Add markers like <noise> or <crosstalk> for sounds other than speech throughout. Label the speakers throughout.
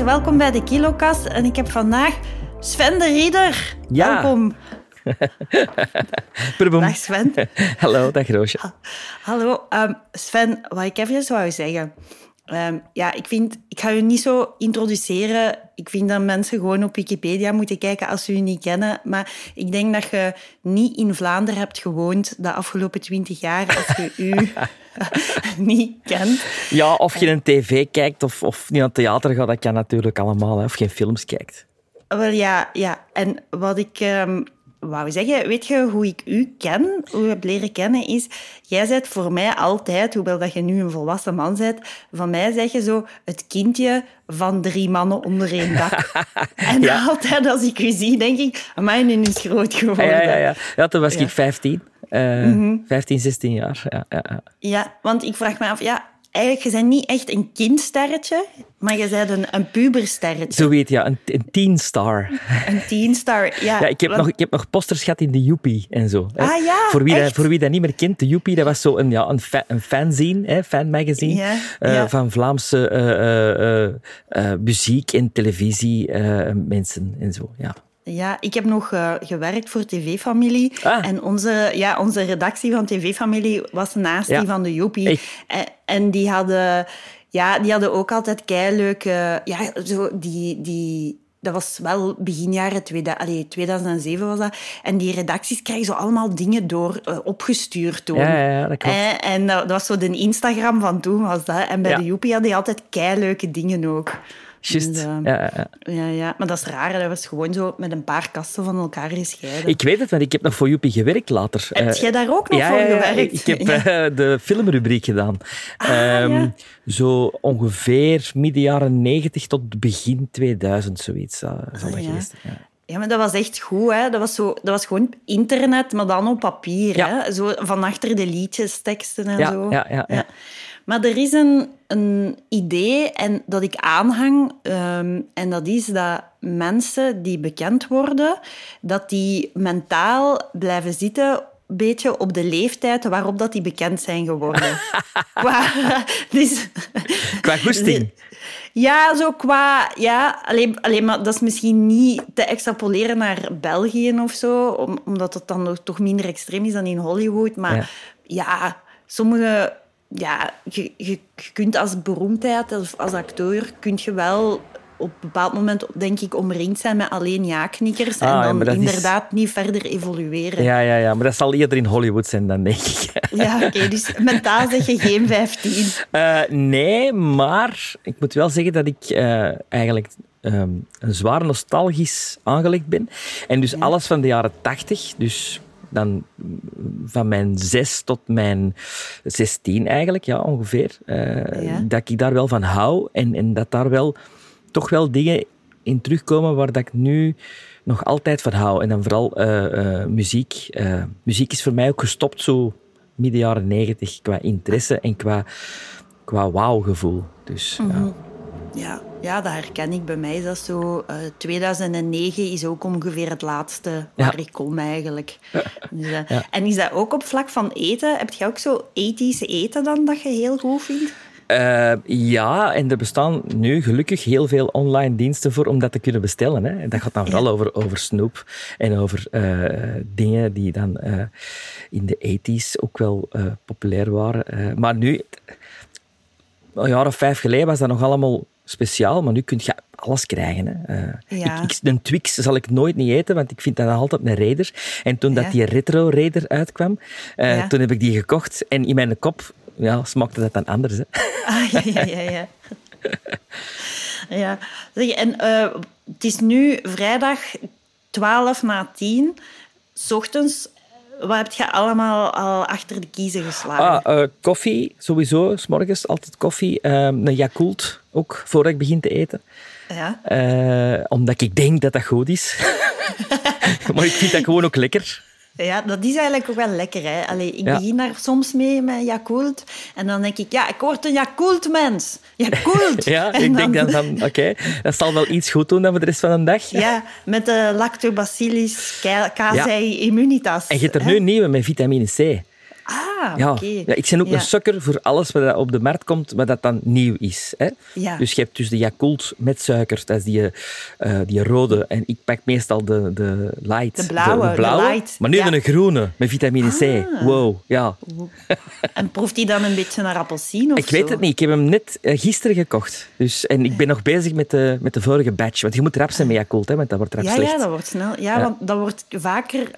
Speaker 1: Welkom bij de Kilokast. En ik heb vandaag Sven de Rieder.
Speaker 2: Ja.
Speaker 1: Welkom. <laughs> Dag Sven. <laughs>
Speaker 2: Hallo, dag Roosje.
Speaker 1: Hallo. Ehm, Sven, wat ik even wou zeggen. Ehm, ja, ik vind, ik ga je niet zo introduceren. Ik vind dat mensen gewoon op Wikipedia moeten kijken als ze je niet kennen. Maar ik denk dat je niet in Vlaanderen hebt gewoond de afgelopen twintig jaar als je u <laughs> niet kent.
Speaker 2: Ja, of je een tv kijkt of, of niet naar het theater gaat, dat kan natuurlijk allemaal. Hè. Of geen films kijkt.
Speaker 1: Wel ja, ja. En wat ik ehm, wou zeggen, weet je hoe ik u ken, hoe ik heb leren kennen, is... Jij bent voor mij altijd, hoewel dat je nu een volwassen man bent, van mij zeg je zo het kindje van drie mannen onder één dak. <laughs> en
Speaker 2: Ja.
Speaker 1: altijd als ik u zie, denk ik, nu is groot geworden.
Speaker 2: Ja, ja, ja. ja toen was ik 15. eh 15, 16 jaar. Ja, ja, ja.
Speaker 1: Ja, want ik vraag me af, ja, eigenlijk, je bent niet echt een kindsterretje, maar je bent een, een pubersterretje.
Speaker 2: Zo weet je, ja, een, een teen star.
Speaker 1: Een teenstar, <laughs> ja.
Speaker 2: Ja, ik, heb
Speaker 1: want-
Speaker 2: nog, ik heb nog posters gehad in de Joepie en zo. hè.
Speaker 1: Ah, ja,
Speaker 2: voor, wie dat, voor wie dat niet meer kent, de Joepie, dat was zo een, ja, een, fa een fanzine, hè, fanmagazine,
Speaker 1: Ja,
Speaker 2: eh,
Speaker 1: ja.
Speaker 2: van Vlaamse eh, eh, muziek en televisie mensen en zo. Ja.
Speaker 1: Ja, ik heb nog eh, gewerkt voor TV-familie.
Speaker 2: Ah.
Speaker 1: En onze, ja, onze redactie van TV-familie was naast
Speaker 2: Ja.
Speaker 1: die van de Joepie. En, en die, hadden, ja, die hadden ook altijd keileuke... Ja, zo die... die dat was wel begin jaren 2000, allee, 2007 was dat. En die redacties krijgen zo allemaal dingen door eh, opgestuurd toen.
Speaker 2: Ja, ja, ja, dat klopt.
Speaker 1: En, en dat, dat was zo de Instagram van toen was dat. En bij de Joepie hadden die altijd keileuke dingen ook.
Speaker 2: Juist.
Speaker 1: Dus, eh,
Speaker 2: Ja, ja, ja.
Speaker 1: maar dat is raar. Dat was gewoon zo met een paar kasten van elkaar gescheiden.
Speaker 2: Ik weet het, want ik heb nog voor Joepie gewerkt later.
Speaker 1: Heb
Speaker 2: Eh,
Speaker 1: jij daar ook nog
Speaker 2: ja,
Speaker 1: voor gewerkt?
Speaker 2: Ik heb eh, de filmrubriek gedaan. Ehm,
Speaker 1: ja.
Speaker 2: Zo ongeveer midden jaren 90 tot begin 2000, zoiets. eh, zal dat
Speaker 1: ja.
Speaker 2: geweest ja.
Speaker 1: Ja, maar dat was echt goed. Hè? Dat, was zo, dat was gewoon internet, maar dan op papier.
Speaker 2: Ja.
Speaker 1: Hè? Zo van achter de liedjes, teksten en
Speaker 2: Ja,
Speaker 1: zo.
Speaker 2: ja, ja, ja.
Speaker 1: Maar er is een, een idee en dat ik aanhang. ehm, en dat is dat mensen die bekend worden, dat die mentaal blijven zitten beetje op de leeftijd waarop dat die bekend zijn geworden. <laughs> Qua, dus,
Speaker 2: Qua goesting.
Speaker 1: Ja, zo qua... Ja, alleen, alleen maar dat is misschien niet te extrapoleren naar België of zo, om, omdat het dan nog, toch minder extreem is dan in Hollywood. Maar
Speaker 2: Ja.
Speaker 1: ja, sommige... Ja, je, je, kunt als beroemdheid, als, als acteur, kun je wel op een bepaald moment, denk ik, omringd zijn met alleen ja-knikkers
Speaker 2: Ah,
Speaker 1: en dan
Speaker 2: is-
Speaker 1: inderdaad niet verder evolueren.
Speaker 2: Ja, ja, ja, maar dat zal eerder in Hollywood zijn dan, denk ik. <laughs>
Speaker 1: Ja, oké, dus mentaal zeg je geen 15.
Speaker 2: Eh, nee, maar ik moet wel zeggen dat ik eh, eigenlijk ehm, een zwaar nostalgisch aangelegd ben. En dus alles van de jaren tachtig, dus dan van mijn zes tot mijn zestien eigenlijk, ja, ongeveer, eh,
Speaker 1: Ja.
Speaker 2: dat ik daar wel van hou en, en dat daar wel toch wel dingen in terugkomen waar dat ik nu nog altijd van hou. En dan vooral eh, eh, muziek. Muziek is voor mij ook gestopt zo midden jaren negentig qua interesse en qua, qua wauw-gevoel. Dus ja.
Speaker 1: Ja, ja, dat herken ik. Bij mij is dat zo. eh 2009 is ook ongeveer het laatste waar ik kom eigenlijk. <laughs> Dus, eh,
Speaker 2: Ja.
Speaker 1: En is dat ook op vlak van eten? Heb je ook zo ethisch eten dan dat je heel goed vindt?
Speaker 2: Eh, ja, en er bestaan nu gelukkig heel veel online diensten voor om dat te kunnen bestellen. Hè. Dat gaat dan vooral over, over snoep en over eh, dingen die dan eh, in de 80s ook wel eh, populair waren. Eh, maar nu, een jaar of vijf geleden was dat nog allemaal speciaal, maar nu kun je alles krijgen. Hè. Eh,
Speaker 1: Ja.
Speaker 2: ik, ik, een Twix zal ik nooit niet eten, want ik vind dat altijd een Raider. En toen
Speaker 1: Ja.
Speaker 2: dat die Retro Raider uitkwam, eh,
Speaker 1: Ja.
Speaker 2: toen heb ik die gekocht. En in mijn kop ja, smaakte dat dan anders. Hè.
Speaker 1: Ah, ja, ja, ja. ja. en eh, het is nu vrijdag 12 na 10. 's ochtends, wat heb je allemaal al achter de kiezen geslagen?
Speaker 2: Ah, koffie, sowieso. S morgens altijd koffie. Ehm, een Yakult, ook, voordat ik begin te eten.
Speaker 1: Ja.
Speaker 2: Eh, omdat ik denk dat dat goed is. <laughs> maar ik vind dat gewoon ook lekker.
Speaker 1: Ja, dat is eigenlijk ook wel lekker. Hè? Allee, ik begin daar soms mee met Yakult. En dan denk ik, ja, ik word een Yakult-mens. Yakult! <laughs>
Speaker 2: ja, ik denk dan van, oké, dat zal wel iets goed doen dan voor de rest van de dag.
Speaker 1: Ja, met de Lactobacillus casei immunitas.
Speaker 2: En je hebt er nu nieuwe met vitamine C.
Speaker 1: Ah,
Speaker 2: ja.
Speaker 1: oké.
Speaker 2: ja, ik ben ook een sukker voor alles wat op de markt komt, wat dat dan nieuw is. Hè?
Speaker 1: Ja.
Speaker 2: Dus je hebt dus de Yakult met suiker, dat is die, uh, die rode. En ik pak meestal de, de light.
Speaker 1: De blauwe,
Speaker 2: de, blauwe.
Speaker 1: light.
Speaker 2: Maar nu een groene, met vitamine C.
Speaker 1: Ah.
Speaker 2: Wow, ja.
Speaker 1: En proeft die dan een beetje naar appelsien of
Speaker 2: Ik weet het niet. Ik heb hem net uh, gisteren gekocht. Dus, en ik ben nog bezig met de, met de vorige batch. Want je moet rap zijn met Yakult, hè, want dat wordt rap
Speaker 1: Ja,
Speaker 2: slecht.
Speaker 1: ja, dat wordt snel. Ja, want dat wordt vaker...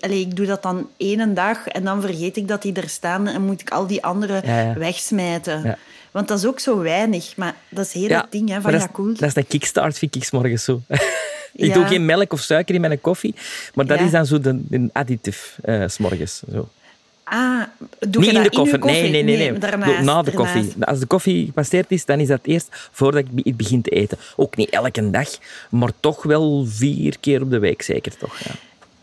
Speaker 1: Allee, ik doe dat dan één dag en dan vergeet ik dat die er staan en moet ik al die andere
Speaker 2: Ja, ja.
Speaker 1: wegsmijten.
Speaker 2: Ja.
Speaker 1: Want dat is ook zo weinig. Maar dat is heel het ding hè, van
Speaker 2: dat is-. Dat is een kickstart, vind ik, morgens zo. <laughs> ik doe geen melk of suiker in mijn koffie, maar dat is dan zo de, een additief, eh, s morgens. Zo.
Speaker 1: Ah, doe
Speaker 2: Niet in de koffie. Nee, nee, nee. nee.
Speaker 1: daarnaast,
Speaker 2: Na de
Speaker 1: daarnaast.
Speaker 2: koffie. Als de koffie gepasseerd is, dan is dat eerst voordat ik be- begin te eten. Ook niet elke dag, maar toch wel vier keer op de week zeker. Toch, ja.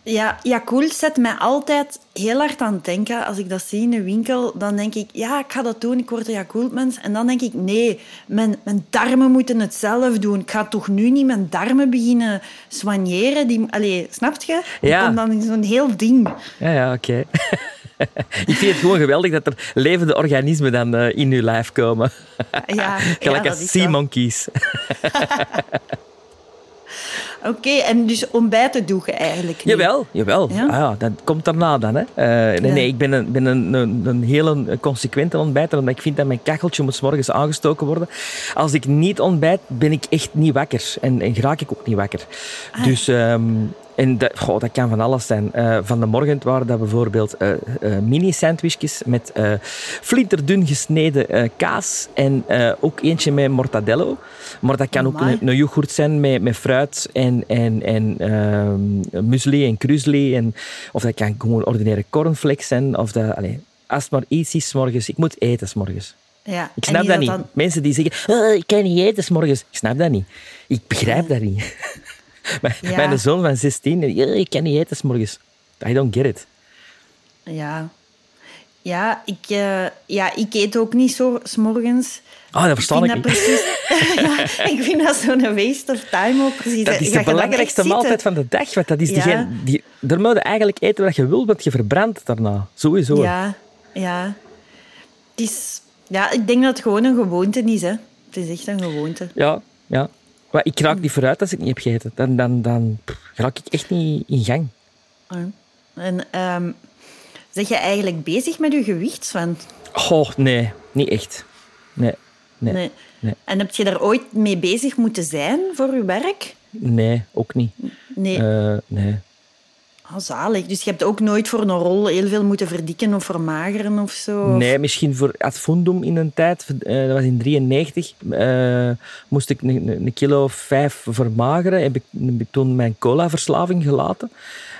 Speaker 1: Ja, Yakult zet mij altijd heel hard aan het denken. Als ik dat zie in de winkel, dan denk ik, ja, ik ga dat doen, ik word een Yakult-mens. En dan denk ik, nee, mijn, mijn darmen moeten het zelf doen. Ik ga toch nu niet mijn darmen beginnen soigneren? Die, allee, snap je?
Speaker 2: Ja.
Speaker 1: Ik kom dan in zo'n heel ding.
Speaker 2: Ja, ja, oké. <laughs> ik vind het gewoon geweldig dat er levende organismen dan eh, in uw lijf komen.
Speaker 1: Ja, <laughs>
Speaker 2: Gelijk
Speaker 1: ja,
Speaker 2: als sea monkeys. <laughs>
Speaker 1: Oké, en dus ontbijten doe je eigenlijk niet?
Speaker 2: Jawel, jawel.
Speaker 1: Ja?
Speaker 2: Ah, ja, dat komt daarna dan. Hè. Eh, nee,
Speaker 1: Ja.
Speaker 2: nee, ik ben, een, ben een, een, een hele consequente ontbijter, omdat ik vind dat mijn kacheltje moet 's morgens aangestoken worden. Als ik niet ontbijt, ben ik echt niet wakker. En, en raak ik ook niet wakker.
Speaker 1: Ah.
Speaker 2: Dus... ehm, en dat, goh, dat kan van alles zijn. Eh, van de morgen waren dat bijvoorbeeld eh, eh, mini-sandwichjes met flinterdun gesneden kaas en ook eentje met mortadello. Maar dat kan ook een, een yoghurt zijn met, met fruit en, en, en ehm, muesli en krusli. En, of dat kan gewoon ordinaire cornflakes zijn. Of dat, allee, als het maar iets is morgens. Ik moet eten 's morgens.
Speaker 1: Ja.
Speaker 2: Ik snap dat niet.
Speaker 1: dan-
Speaker 2: Mensen die zeggen, "Oh, ik kan niet eten 's morgens. Ik snap dat niet. Ik begrijp dat niet. <laughs> <laughs>
Speaker 1: Ja.
Speaker 2: mijn zoon van 16, "Ja, ik kan niet eten 's morgens. I don't get it.
Speaker 1: Ja. Ja, ik, eh, ja, ik eet ook niet zo s'morgens.
Speaker 2: Ah, dat verstaan ik, niet.
Speaker 1: dat precies, <laughs> <laughs> ja, ik vind dat zo'n waste of time ook precies.
Speaker 2: Dat is
Speaker 1: Ga
Speaker 2: de belangrijkste maaltijd van de dag. Want dat is
Speaker 1: Ja.
Speaker 2: die, daar moet je eigenlijk eten wat je wil, want je verbrandt daarna. Sowieso.
Speaker 1: Ja, ja. Het is, ja, ik denk dat het gewoon een gewoonte is. Hè. Het is echt een gewoonte.
Speaker 2: Ja, ja. Maar ik raak niet vooruit als ik niet heb gegeten. Dan, dan, dan pff, raak ik echt niet in gang.
Speaker 1: Ja. En ehm zeg je eigenlijk bezig met je gewicht, Sven?
Speaker 2: Oh, nee. Niet echt. Nee. Nee. Nee,
Speaker 1: Nee.
Speaker 2: nee.
Speaker 1: En heb je daar ooit mee bezig moeten zijn voor je werk?
Speaker 2: ook niet.
Speaker 1: Nee.
Speaker 2: Eh, nee.
Speaker 1: Ah, zalig. Dus je hebt ook nooit voor een rol heel veel moeten verdikken of vermageren of zo? Of-
Speaker 2: Nee, misschien voor Ad Fundum in een tijd, eh, dat was in 93, eh, moest ik een, kilo of vijf vermageren. Heb ik, heb ik toen mijn cola-verslaving gelaten.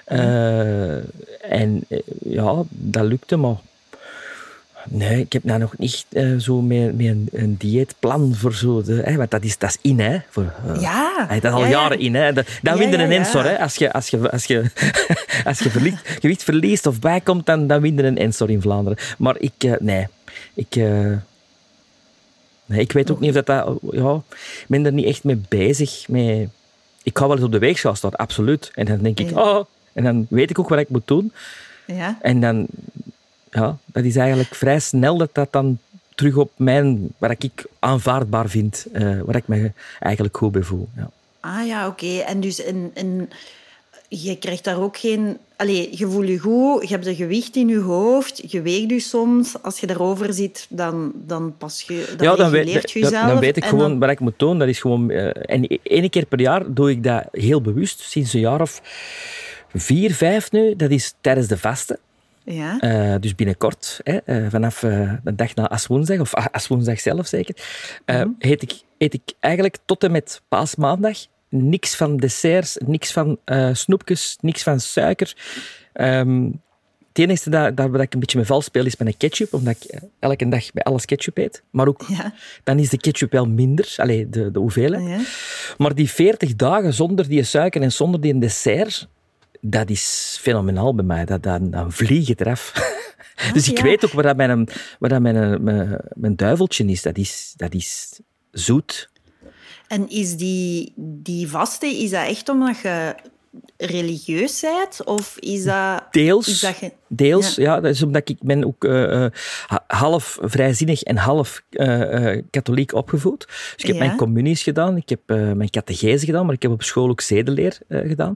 Speaker 2: Eh, en ja, dat lukte, maar nee, ik heb nou nog niet eh, zo met, met een, een dieetplan voor zo. De, hè, want dat is, dat is in, hè. Voor, eh,
Speaker 1: Ja.
Speaker 2: Hey, dat is al
Speaker 1: Ja, ja.
Speaker 2: jaren in. Hè. Dat, dan
Speaker 1: Ja,
Speaker 2: win je
Speaker 1: ja,
Speaker 2: een ensor. Hè. Als je, als je, als je, <laughs> als je verliest, gewicht verliest of bijkomt, dan, dan win je een ensor in Vlaanderen. Maar ik, eh, nee. Ik, nee. Ik weet ook niet of dat... dat ja, ik ben er niet echt mee bezig. Mee, ik ga wel eens op de weegschaal staan, absoluut. En dan denk ik, oh... En dan weet ik ook wat ik moet doen.
Speaker 1: Ja.
Speaker 2: En dan... Ja, dat is eigenlijk vrij snel dat dat dan terug op mijn... Wat ik aanvaardbaar vind. eh waar ik me eigenlijk goed bij voel. Ja.
Speaker 1: Ah ja, oké. En dus en, en je krijgt daar ook geen... Allee, je voelt je goed, je hebt een gewicht in je hoofd, je weegt je soms. Als je daarover zit, dan, dan pas je... Dan
Speaker 2: ja, dan weet, dat-
Speaker 1: jezelf.
Speaker 2: dan weet ik gewoon
Speaker 1: dan-
Speaker 2: wat ik moet doen. Dat is gewoon, eh, en één keer per jaar doe ik dat heel bewust, sinds een jaar of vier, vijf nu. Dat is tijdens de vasten.
Speaker 1: Ja.
Speaker 2: Eh, dus binnenkort, hè, eh, vanaf eh, de dag na Aswoensdag, of a- Aswoensdag zelf zeker,
Speaker 1: Mhm.
Speaker 2: eet, ik, eet ik eigenlijk tot en met paasmaandag niks van desserts, niks van snoepjes, niks van suiker. Ehm, het enige dat, dat, ik een beetje mee vals speel is met een ketchup, omdat ik elke dag bij alles ketchup eet. Maar ook,
Speaker 1: Ja.
Speaker 2: dan is de ketchup wel minder, allee, de, de hoeveelheid.
Speaker 1: Ja.
Speaker 2: Maar die 40 dagen zonder die suiker en zonder die dessert, dat is fenomenaal bij mij. Dat, dat, dan vlieg het eraf. <laughs>
Speaker 1: Ah,
Speaker 2: dus ik
Speaker 1: ja.
Speaker 2: weet ook waar, dat mijn, waar dat mijn, mijn, mijn duiveltje is. Dat is, dat is zoet.
Speaker 1: En is die, die vaste, is dat echt omdat je religieus bent? Of is dat...
Speaker 2: Deels.
Speaker 1: Is dat je-
Speaker 2: Deels, ja. dat is omdat ik ben ook eh, eh, ha- half vrijzinnig en half eh, katholiek opgevoed. Dus ik heb
Speaker 1: Ja.
Speaker 2: mijn communies gedaan, ik heb mijn catechese gedaan, maar ik heb op school ook zedeleer gedaan.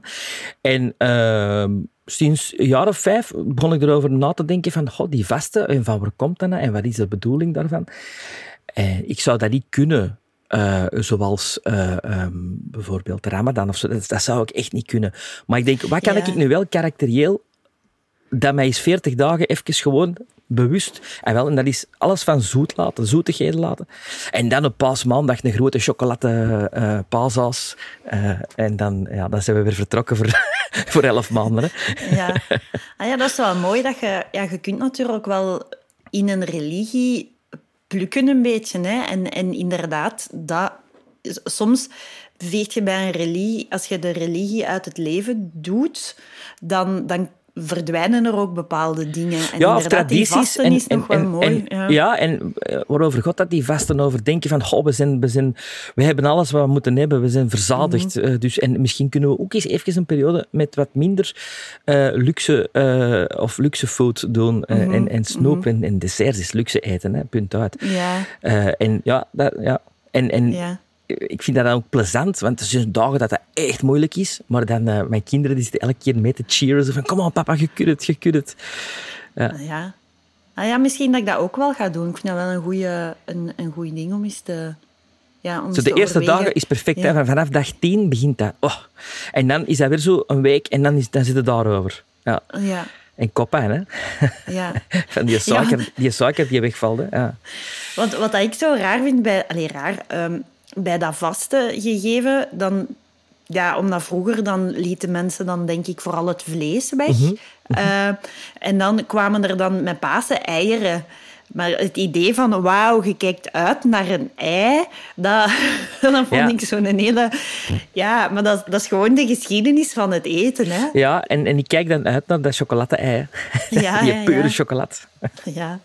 Speaker 2: En ehm, sinds een jaar of vijf begon ik erover na te denken van, god, die vaste, en van waar komt dat nou en wat is de bedoeling daarvan? En ik zou dat niet kunnen. Eh, zoals eh, ehm, bijvoorbeeld de Ramadan of zo. Dat, dat zou ik echt niet kunnen. Maar ik denk, wat kan
Speaker 1: Ja.
Speaker 2: ik nu wel karakterieel dat mij eens 40 dagen even gewoon bewust. En, wel, en dat is alles van zoet laten, zoetigheden laten. En dan op paasmaandag een grote chocolade eh paasaas. Eh, en dan, ja, dan zijn we weer vertrokken voor, <laughs> voor 11 maanden. Hè.
Speaker 1: Ja. Ah ja, dat is wel mooi. Dat je, ja, je kunt natuurlijk wel in een religie plukken een beetje. Hè? En, en inderdaad, dat, soms beweeg je bij een religie... Als je de religie uit het leven doet, dan... dan verdwijnen er ook bepaalde dingen. En
Speaker 2: ja, of tradities.
Speaker 1: vasten is nog wel
Speaker 2: en,
Speaker 1: mooi.
Speaker 2: en-
Speaker 1: ja.
Speaker 2: ja, en eh, waarover God dat die vasten over denken van, goh, we, zijn, we, zijn, we hebben alles wat we moeten hebben, we zijn verzadigd.
Speaker 1: Mhm.
Speaker 2: Eh, dus, en misschien kunnen we ook eens even een periode met wat minder eh, luxe eh, of luxe food doen.
Speaker 1: Mhm.
Speaker 2: en, en snoep en, en desserts is luxe eten, hè, punt uit.
Speaker 1: Ja,
Speaker 2: en ja, dat, ja. En, en
Speaker 1: ja.
Speaker 2: Ik vind dat dan ook plezant, want er zijn dagen dat dat echt moeilijk is. Maar dan, eh, mijn kinderen die zitten elke keer mee te cheeren. Zo van, kom on papa, je kunt het, je kunt het.
Speaker 1: Ja. Ah ja, misschien dat ik dat ook wel ga doen. Ik vind dat wel een goede een, een goeie ding om eens te... Ja, om
Speaker 2: Zo de
Speaker 1: te
Speaker 2: eerste
Speaker 1: overwegen.
Speaker 2: dagen is perfect.
Speaker 1: Ja.
Speaker 2: Hè? Van- Vanaf dag 10 begint dat. Oh. En dan is dat weer zo een week en dan, is, dan zit het daarover. Ja.
Speaker 1: Ja,
Speaker 2: En koppijn, hè?
Speaker 1: ja. <laughs>
Speaker 2: Van die suiker, die, suiker die wegvalt. Hè? Ja.
Speaker 1: Want wat ik zo raar vind bij... Allee, raar. ehm, bij dat vaste gegeven, dan... Ja, omdat vroeger dan lieten mensen dan denk ik vooral het vlees weg. Eh, en dan kwamen er dan met Pasen eieren. Maar het idee van, wauw, je kijkt uit naar een ei, dat, <laughs> dat vond
Speaker 2: Ja.
Speaker 1: ik zo'n hele... Ja, maar dat, dat is gewoon de geschiedenis van het eten, hè.
Speaker 2: Ja, en, en ik kijk dan uit naar dat chocolade-ei. hè.
Speaker 1: Ja, <laughs>
Speaker 2: die
Speaker 1: ja,
Speaker 2: pure
Speaker 1: ja.
Speaker 2: chocolade.
Speaker 1: Ja.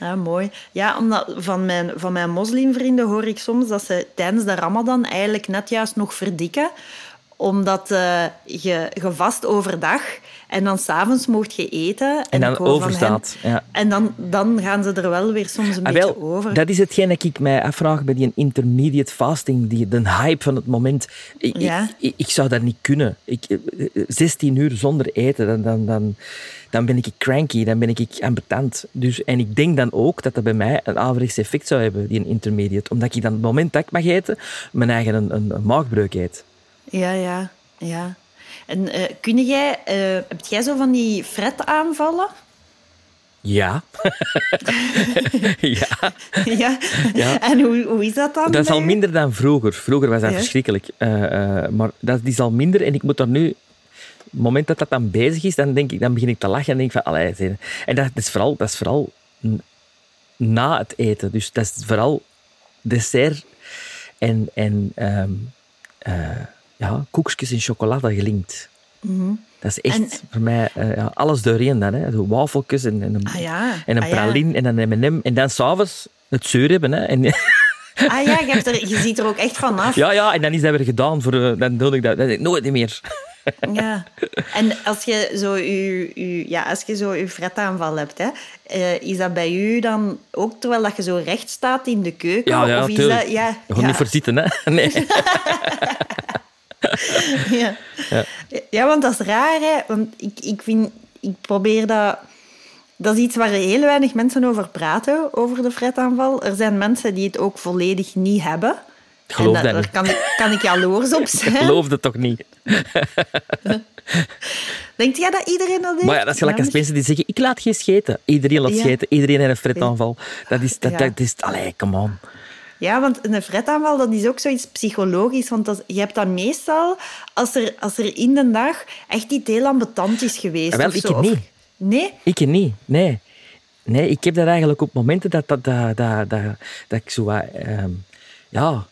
Speaker 1: Ja, mooi. Ja, omdat van mijn, van mijn moslimvrienden hoor ik soms dat ze tijdens de ramadan eigenlijk net juist nog verdikken. Omdat eh, je, je vast overdag en dan s'avonds mocht je eten.
Speaker 2: En dan overstaat, ja.
Speaker 1: En dan, dan gaan ze er wel weer soms een
Speaker 2: Ah,
Speaker 1: beetje over.
Speaker 2: dat is hetgeen dat ik mij afvraag bij die intermediate fasting, die, de hype van het moment. Ik,
Speaker 1: Ja.
Speaker 2: ik, ik zou dat niet kunnen. Ik, eh, 16 uur zonder eten, dan, dan, dan, dan ben ik cranky, dan ben ik ambetant. Dus, en ik denk dan ook dat dat bij mij een averechts effect zou hebben, die een intermediate. Omdat ik dan het moment dat ik mag eten, mijn eigen een, een, een maagbreuk eet.
Speaker 1: Ja, ja, ja. En eh kun jij, eh, heb jij zo van die fretaanvallen?
Speaker 2: Ja. <laughs> ja.
Speaker 1: ja.
Speaker 2: Ja.
Speaker 1: En hoe, hoe is dat dan?
Speaker 2: Dat is al minder dan vroeger. Vroeger was dat
Speaker 1: Ja.
Speaker 2: verschrikkelijk. Eh, maar dat is al minder en ik moet er nu... Op het moment dat dat dan bezig is, dan, denk ik, dan begin ik te lachen en denk van... Allee, en dat is vooral, dat is vooral na het eten. Dus dat is vooral dessert en, en ehm, eh, ja, koekjes en chocolade gelinkt. Dat is echt.
Speaker 1: En-
Speaker 2: voor mij eh, ja, alles doorheen dan. Hè. Zo wafeltjes en, en een,
Speaker 1: Ah ja,
Speaker 2: en een
Speaker 1: ah ja.
Speaker 2: praline en een M&M. En dan s'avonds het zeur hebben. Hè. En,
Speaker 1: Ah ja, je, hebt er, je ziet er ook echt van af.
Speaker 2: Ja, ja, en dan is dat weer gedaan. Voor, eh, dan doe ik dat, ik nooit meer.
Speaker 1: Ja. En als je zo je, je, ja, als je zo je fretaanval hebt, hè, eh, is dat bij u dan ook terwijl dat je zo recht staat in de keuken?
Speaker 2: Ja, ja,
Speaker 1: of is
Speaker 2: tuurlijk.
Speaker 1: dat, ja,
Speaker 2: Je gaat
Speaker 1: ja,
Speaker 2: niet voor zitten, hè? <laughs> Nee. <laughs>
Speaker 1: ja. ja. want dat is raar, hè. Want ik, ik vind... Ik probeer dat... Dat is iets waar heel weinig mensen over praten, over de fretaanval. Er zijn mensen die het ook volledig niet hebben.
Speaker 2: Ik geloof
Speaker 1: en
Speaker 2: dat
Speaker 1: daar
Speaker 2: niet.
Speaker 1: kan ik, kan ik jaloers op <laughs>
Speaker 2: Ik
Speaker 1: zijn.
Speaker 2: geloof dat toch niet. <laughs>
Speaker 1: Denkt jij dat iedereen dat heeft?
Speaker 2: Maar ja, dat is gelijk als
Speaker 1: Ja,
Speaker 2: mensen die zeggen, ik laat geen scheten. Iedereen laat
Speaker 1: Ja.
Speaker 2: scheten. Iedereen heeft een fretaanval. Dat is... Dat,
Speaker 1: Ja.
Speaker 2: dat is allee, come on.
Speaker 1: Ja, want een fretaanval dat is ook zoiets psychologisch. Want dat, je hebt dat meestal als er, als er in de dag echt iets heel ambetant is geweest.
Speaker 2: Ah, wel, ik
Speaker 1: zo.
Speaker 2: niet.
Speaker 1: Nee?
Speaker 2: Ik niet, nee. Nee, ik heb dat eigenlijk op momenten dat, dat, dat, dat, dat, dat ik zo ehm, ja,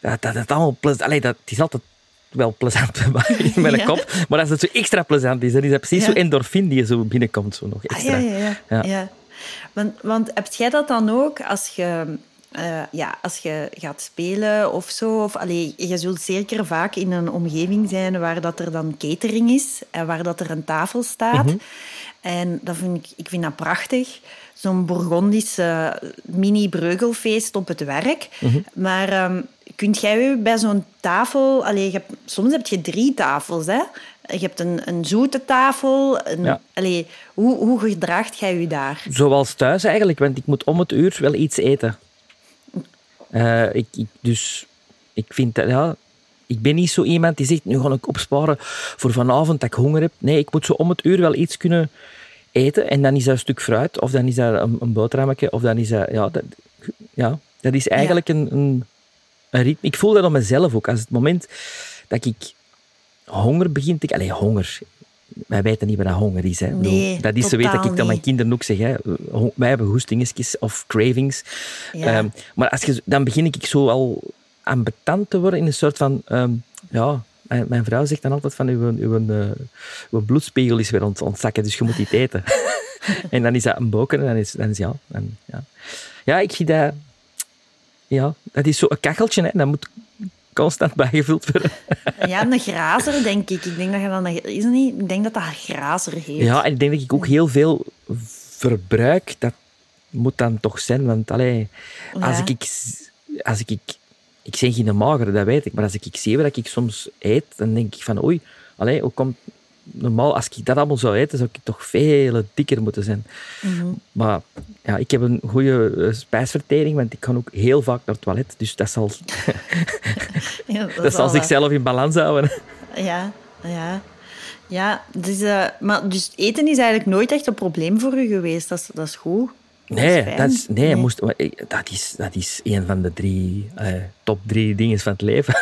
Speaker 2: dat, dat het allemaal... plez- Allee, dat, het is altijd wel plezant <laughs> in mijn kop. Maar als het zo extra plezant is, dan is dat precies zo endorfin die zo binnenkomt. Zo nog extra.
Speaker 1: Ah, ja, ja, ja. ja. Want, want heb jij dat dan ook als je uh, ja, als je gaat spelen of zo, of, allee, je zult zeker vaak in een omgeving zijn waar dat er dan catering is en waar dat er een tafel staat. Mhm. En dat vind ik, ik vind dat prachtig. Zo'n Bourgondisch mini-breugelfeest op het werk. Mhm. Maar um, kunt jij bij zo'n tafel... Allee, je hebt, soms heb je drie tafels, hè? Je hebt een, een zoete tafel. Een, ja. allee, hoe, hoe gedraagt jij je daar?
Speaker 2: Zoals thuis eigenlijk, want ik moet om het uur wel iets eten. Uh, ik, ik, dus ik vind dat, ja, ik ben niet zo iemand die zegt, nu ga ik opsparen voor vanavond dat ik honger heb. Nee, ik moet zo om het uur wel iets kunnen eten. En dan is dat een stuk fruit, of dan is dat een, een boterhammetje, of dan is dat... Ja, dat, ja, dat is eigenlijk een, een, een, ritme. Ik voel dat op mezelf ook. Als het moment dat ik honger begint... Ik, allez, honger wij weten niet wat honger is. Hè.
Speaker 1: Nee,
Speaker 2: dat is zo weet dat ik dat mijn kinderen ook zeg. Hè. Wij hebben hoestingetjes of cravings. Ja. Um, maar als je, dan begin ik zo al ambetant te worden in een soort van... Um, ja, mijn, mijn, vrouw zegt dan altijd van uw, uw, uw, uw bloedspiegel is weer ont, ontzakken, dus je moet iets eten. <laughs> <laughs> en dan is dat een boken en dan is, dan is ja, dan, ja. Ja, ik zie dat... Ja, dat is zo een kacheltje. Hè. Dat moet constant bijgevuld worden. <laughs>
Speaker 1: Ja, een grazer, denk ik. Ik denk dat je dan... Is het niet? Ik denk dat dat grazer heet.
Speaker 2: Ja, en ik denk dat ik ook heel veel verbruik. Dat moet dan toch zijn. Want allee, als ik... Als ik ik zeg geen mager, dat weet ik. Maar als ik, ik zie wat ik soms eet, dan denk ik van... Oei, allee, hoe komt normaal, als ik dat allemaal zou eten, zou ik toch veel dikker moeten zijn. Mhm. Maar ja, ik heb een goede eh, spijsvertering, want ik kan ook heel vaak naar het toilet. Dus dat zal, <laughs> ja, dat, <laughs> zal zichzelf in balans houden. <laughs>
Speaker 1: Ja, ja. Ja, dus, uh, maar dus eten is eigenlijk nooit echt een probleem voor u geweest. Dat is, dat is goed.
Speaker 2: Nee, dat is, nee, Moest, dat, is, dat is een van de drie, uh, top drie dingen van het leven.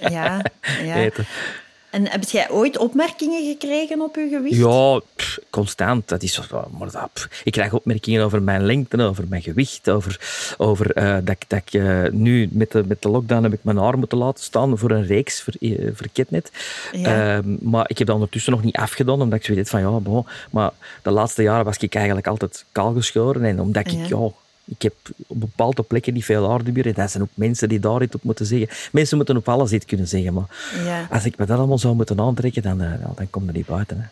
Speaker 1: Ja, ja. Eten. En heb jij ooit opmerkingen gekregen op je gewicht?
Speaker 2: Ja, constant. Dat is, maar dat, ik krijg opmerkingen over mijn lengte, over mijn gewicht, over, over uh, dat, dat ik uh, nu met de, met de lockdown heb ik mijn haar moeten laten staan voor een reeks voor, uh, voor. Ja. Ehm, maar ik heb dat ondertussen nog niet afgedaan, omdat ik zoiets van ja, bon, maar de laatste jaren was ik eigenlijk altijd kaal geschoren en omdat ik ja, ik heb op bepaalde plekken niet veel aardebier. En dat zijn ook mensen die daar iets op moeten zeggen. Mensen moeten op alles iets kunnen zeggen. Maar ja. als ik me dat allemaal zou moeten aantrekken, dan, uh, dan komt er niet buiten. Hè.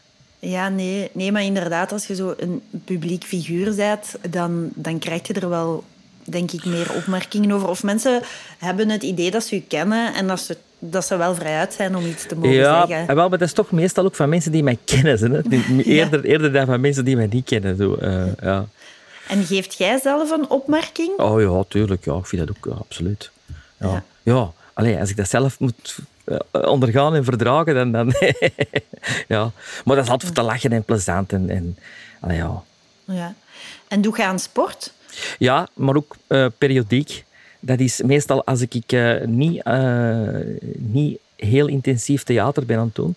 Speaker 1: Ja, nee, nee, maar inderdaad, als je zo een publiek figuur bent, dan, dan krijg je er wel, denk ik, meer opmerkingen over. Of mensen hebben het idee dat ze je kennen en dat ze, dat ze wel vrijuit zijn om iets te mogen
Speaker 2: ja,
Speaker 1: zeggen.
Speaker 2: Ja, wel, maar dat is toch meestal ook van mensen die mij kennen. Hè? <laughs> Eerder, eerder dan van mensen die mij niet kennen. Zo, uh, ja.
Speaker 1: En geeft jij zelf een opmerking?
Speaker 2: Oh ja, tuurlijk. Ja, ik vind dat ook absoluut. Ja, ja. ja. als ik dat zelf moet eh, ondergaan en verdragen, dan... dan <laughs> ja. Maar dat is altijd te lachen en plezant. En, en, allee, ja.
Speaker 1: Ja. En doe je aan sport?
Speaker 2: Ja, maar ook uh, periodiek. Dat is meestal als ik uh, niet, niet heel intensief theater ben aan het doen,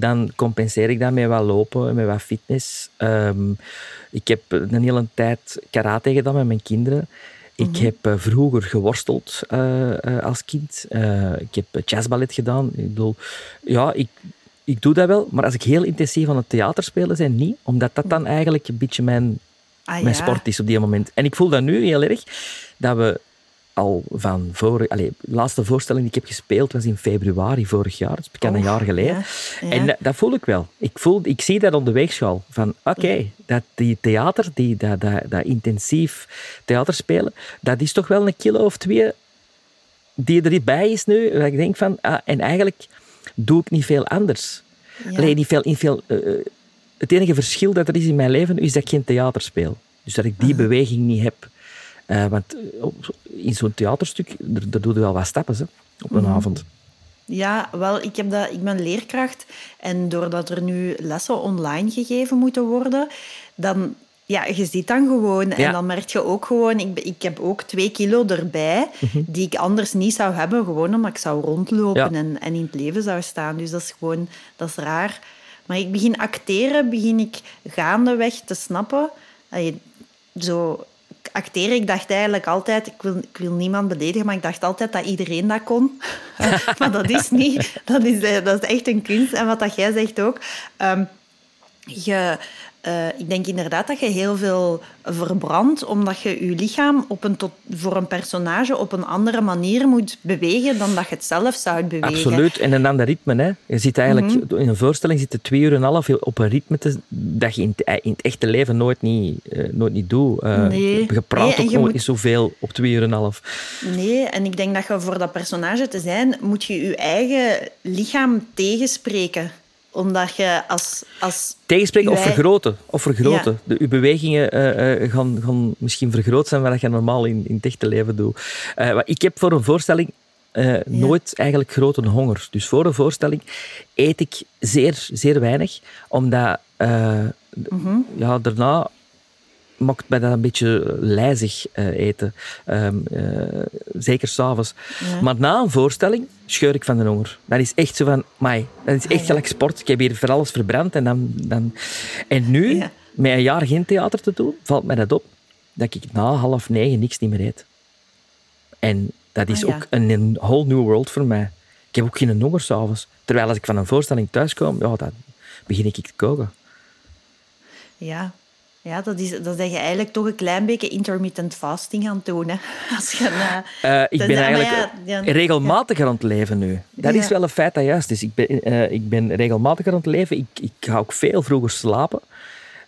Speaker 2: dan compenseer ik dat met wat lopen, met wat fitness. Um, ik heb een hele tijd karate gedaan met mijn kinderen. Ik mhm. heb eh, vroeger geworsteld uh, als kind. ik heb jazzballet gedaan. Ik bedoel, ja, ik, ik doe dat wel. Maar als ik heel intensief aan het theater spelen zijn, niet. Omdat dat dan eigenlijk een beetje mijn, ah, mijn sport is op die moment. En ik voel dat nu heel erg, dat we al van voor... Allez, de laatste voorstelling die ik heb gespeeld was in februari vorig jaar. Dus bekend een oh, jaar geleden. En dat, voel ik wel. Ik, voel, ik zie dat op de weegschaal. Van oké, dat die theater, die, dat, dat, dat intensief theaterspelen, dat is toch wel een kilo of twee die erbij is nu. Dat ik denk van... Ah, en eigenlijk doe ik niet veel anders. Alleen niet veel... Niet veel uh, het enige verschil dat er is in mijn leven is dat ik geen theater speel. Dus dat ik die beweging niet heb. Uh, want eh, in zo'n theaterstuk, daar, doe je wel wat stappen hè, op een mhm. avond.
Speaker 1: Ja, wel, ik, heb dat, ik ben leerkracht en doordat er nu lessen online gegeven moeten worden, dan, ja, je ziet dan gewoon en dan merk je ook gewoon, ik, ik heb ook twee kilo erbij mhm. die ik anders niet zou hebben, gewoon omdat ik zou rondlopen en, en in het leven zou staan. Dus dat is gewoon, dat is raar. Maar ik begin acteren, begin ik gaandeweg te snappen. Zo, acteren. Ik dacht eigenlijk altijd, ik wil, ik wil niemand beledigen, maar ik dacht altijd dat iedereen dat kon. <laughs> maar dat is niet. Dat is, eh, dat is echt een kunst. En wat dat jij zegt ook. Je, uh, ik denk inderdaad dat je heel veel verbrandt, omdat je je lichaam op een tot, voor een personage op een andere manier moet bewegen dan dat je het zelf zou bewegen.
Speaker 2: Absoluut, en een ander ritme. Hè. Je zit eigenlijk, mm -hmm. In een voorstelling zit je twee uur en een half op een ritme te, dat je in het, in het echte leven nooit niet, uh, nooit niet doet. Uh, nee. Je praat nee, ook nooit moet... zoveel op twee uur en een half.
Speaker 1: Nee, en ik denk dat je voor dat personage te zijn, moet je je eigen lichaam tegenspreken omdat je als... als
Speaker 2: Tegenspreken of vergroten. Of vergroten. Ja. De, uw bewegingen uh, uh, gaan, gaan misschien vergroot zijn wat je normaal in, in het echte leven doet. Uh, ik heb voor een voorstelling ja. nooit eigenlijk grote honger. Dus voor een voorstelling eet ik zeer, zeer weinig. Omdat mm -hmm. ja, daarna maakt mij dat een beetje lijzig uh, eten. Um, uh, zeker s'avonds. Ja. Maar na een voorstelling scheur ik van de honger. Dat is echt zo van, mai, dat is echt gelijk sport. Ik heb hier voor alles verbrand. En, dan, dan... en nu, ja. met een jaar geen theater te doen, valt mij dat op dat ik na half negen niks niet meer eet. En dat is ah, ook een, een whole new world voor mij. Ik heb ook geen honger s'avonds. Terwijl als ik van een voorstelling thuis kom, ja, dan begin ik te koken.
Speaker 1: Ja, ja, dat is, dat is je eigenlijk toch een klein beetje intermittent fasting aan het doen. Hè. <laughs> Als je,
Speaker 2: uh, ik ben eigenlijk ja, ja, regelmatiger aan het leven nu. Dat is wel een feit dat juist is. Ik ben, uh, ik ben regelmatiger aan het leven. Ik, ik ga ook veel vroeger slapen.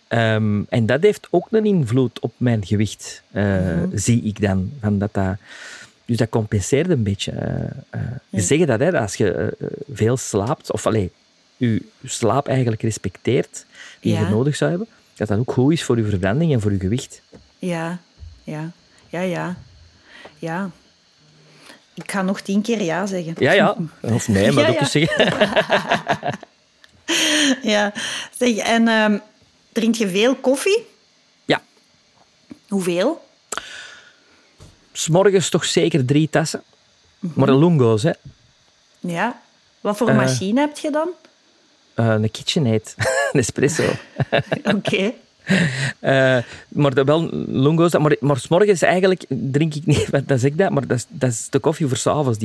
Speaker 2: Um, en dat heeft ook een invloed op mijn gewicht, mm-hmm. zie ik dan. Van dat dat, dus dat compenseert een beetje. Je zegt dat, hè, als je veel slaapt, of alleen je slaap eigenlijk respecteert, die je nodig zou hebben, dat dat ook goed is voor je verbranding en voor je gewicht.
Speaker 1: Ja, ja, ja, ja. Ja. Ik ga nog tien keer ja zeggen.
Speaker 2: Ja, ja. <laughs> Of nee, maar ja, ook ja. zeggen. <laughs>
Speaker 1: ja. Zeg, en um, drink je veel koffie?
Speaker 2: Ja.
Speaker 1: Hoeveel?
Speaker 2: S'morgens toch zeker drie tassen. Mm -hmm. Maar de lungo's, hè.
Speaker 1: Ja. Wat voor uh, machine heb je dan?
Speaker 2: Uh, een KitchenAid. <laughs> een espresso. <laughs>
Speaker 1: Oké. Okay.
Speaker 2: Uh, maar dat wel lungo's. Maar, maar s'morgens eigenlijk drink ik niet, <laughs> dat zeg ik dat, maar dat is, dat is de koffie voor s'avonds.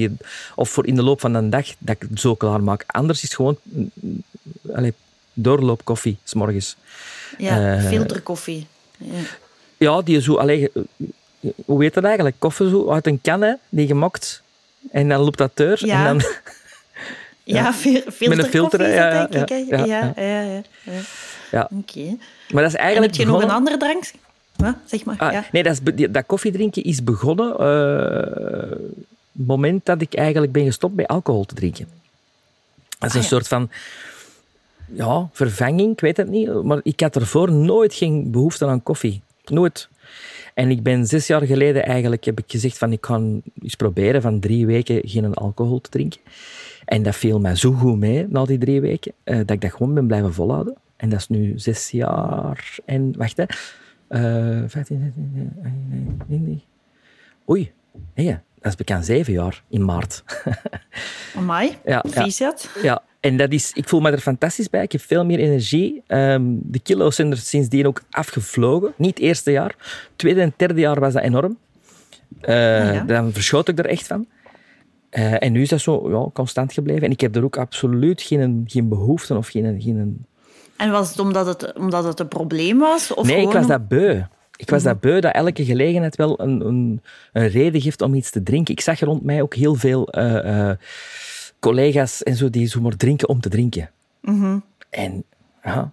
Speaker 2: Of voor in de loop van een dag dat ik het zo klaar maak. Anders is het gewoon allez, doorloopkoffie s'morgens.
Speaker 1: Ja, uh, filterkoffie. Ja.
Speaker 2: ja, die zo... Allez, hoe heet dat eigenlijk? Koffie zo uit een kan, hè, die gemaakt. En dan loopt dat deur.
Speaker 1: Ja.
Speaker 2: En dan...
Speaker 1: Ja, filter
Speaker 2: Met een filter,
Speaker 1: ja, denk ik. Ja, ja, ja. ja,
Speaker 2: ja.
Speaker 1: Oké. Okay.
Speaker 2: Maar dat is eigenlijk
Speaker 1: en heb je nog een andere drank? Wat? Zeg maar.
Speaker 2: Ah,
Speaker 1: ja.
Speaker 2: Nee, dat, is, dat koffiedrinken is begonnen uh, het moment dat ik eigenlijk ben gestopt bij alcohol te drinken. Dat is een ah, soort van ja, vervanging, ik weet het niet. Maar ik had ervoor nooit geen behoefte aan koffie. Nooit. En ik ben zes jaar geleden eigenlijk, heb ik gezegd van ik ga eens proberen van drie weken geen alcohol te drinken. En dat viel mij zo goed mee na die drie weken, uh, dat ik dat gewoon ben blijven volhouden. En dat is nu zes jaar en... Wacht, hè. Uh, 15, Oei, nee, dat is bekend zeven jaar in maart. <laughs>
Speaker 1: Amai, ja,
Speaker 2: ja, ja, en dat is, ik voel me er fantastisch bij. Ik heb veel meer energie. Um, de kilo's zijn er sindsdien ook afgevlogen. Niet het eerste jaar. Tweede en derde jaar was dat enorm. Uh, ja. Dan verschoot ik er echt van. Uh, en nu is dat zo ja, constant gebleven. En ik heb er ook absoluut geen, geen behoefte of geen, geen...
Speaker 1: En was het omdat het, omdat het een probleem was? Of
Speaker 2: nee, ik was dat beu. Ik was dat beu dat elke gelegenheid wel een, een, een, reden geeft om iets te drinken. Ik zag rond mij ook heel veel uh, uh, collega's en zo die zo maar drinken om te drinken.
Speaker 1: Mm -hmm.
Speaker 2: En ja,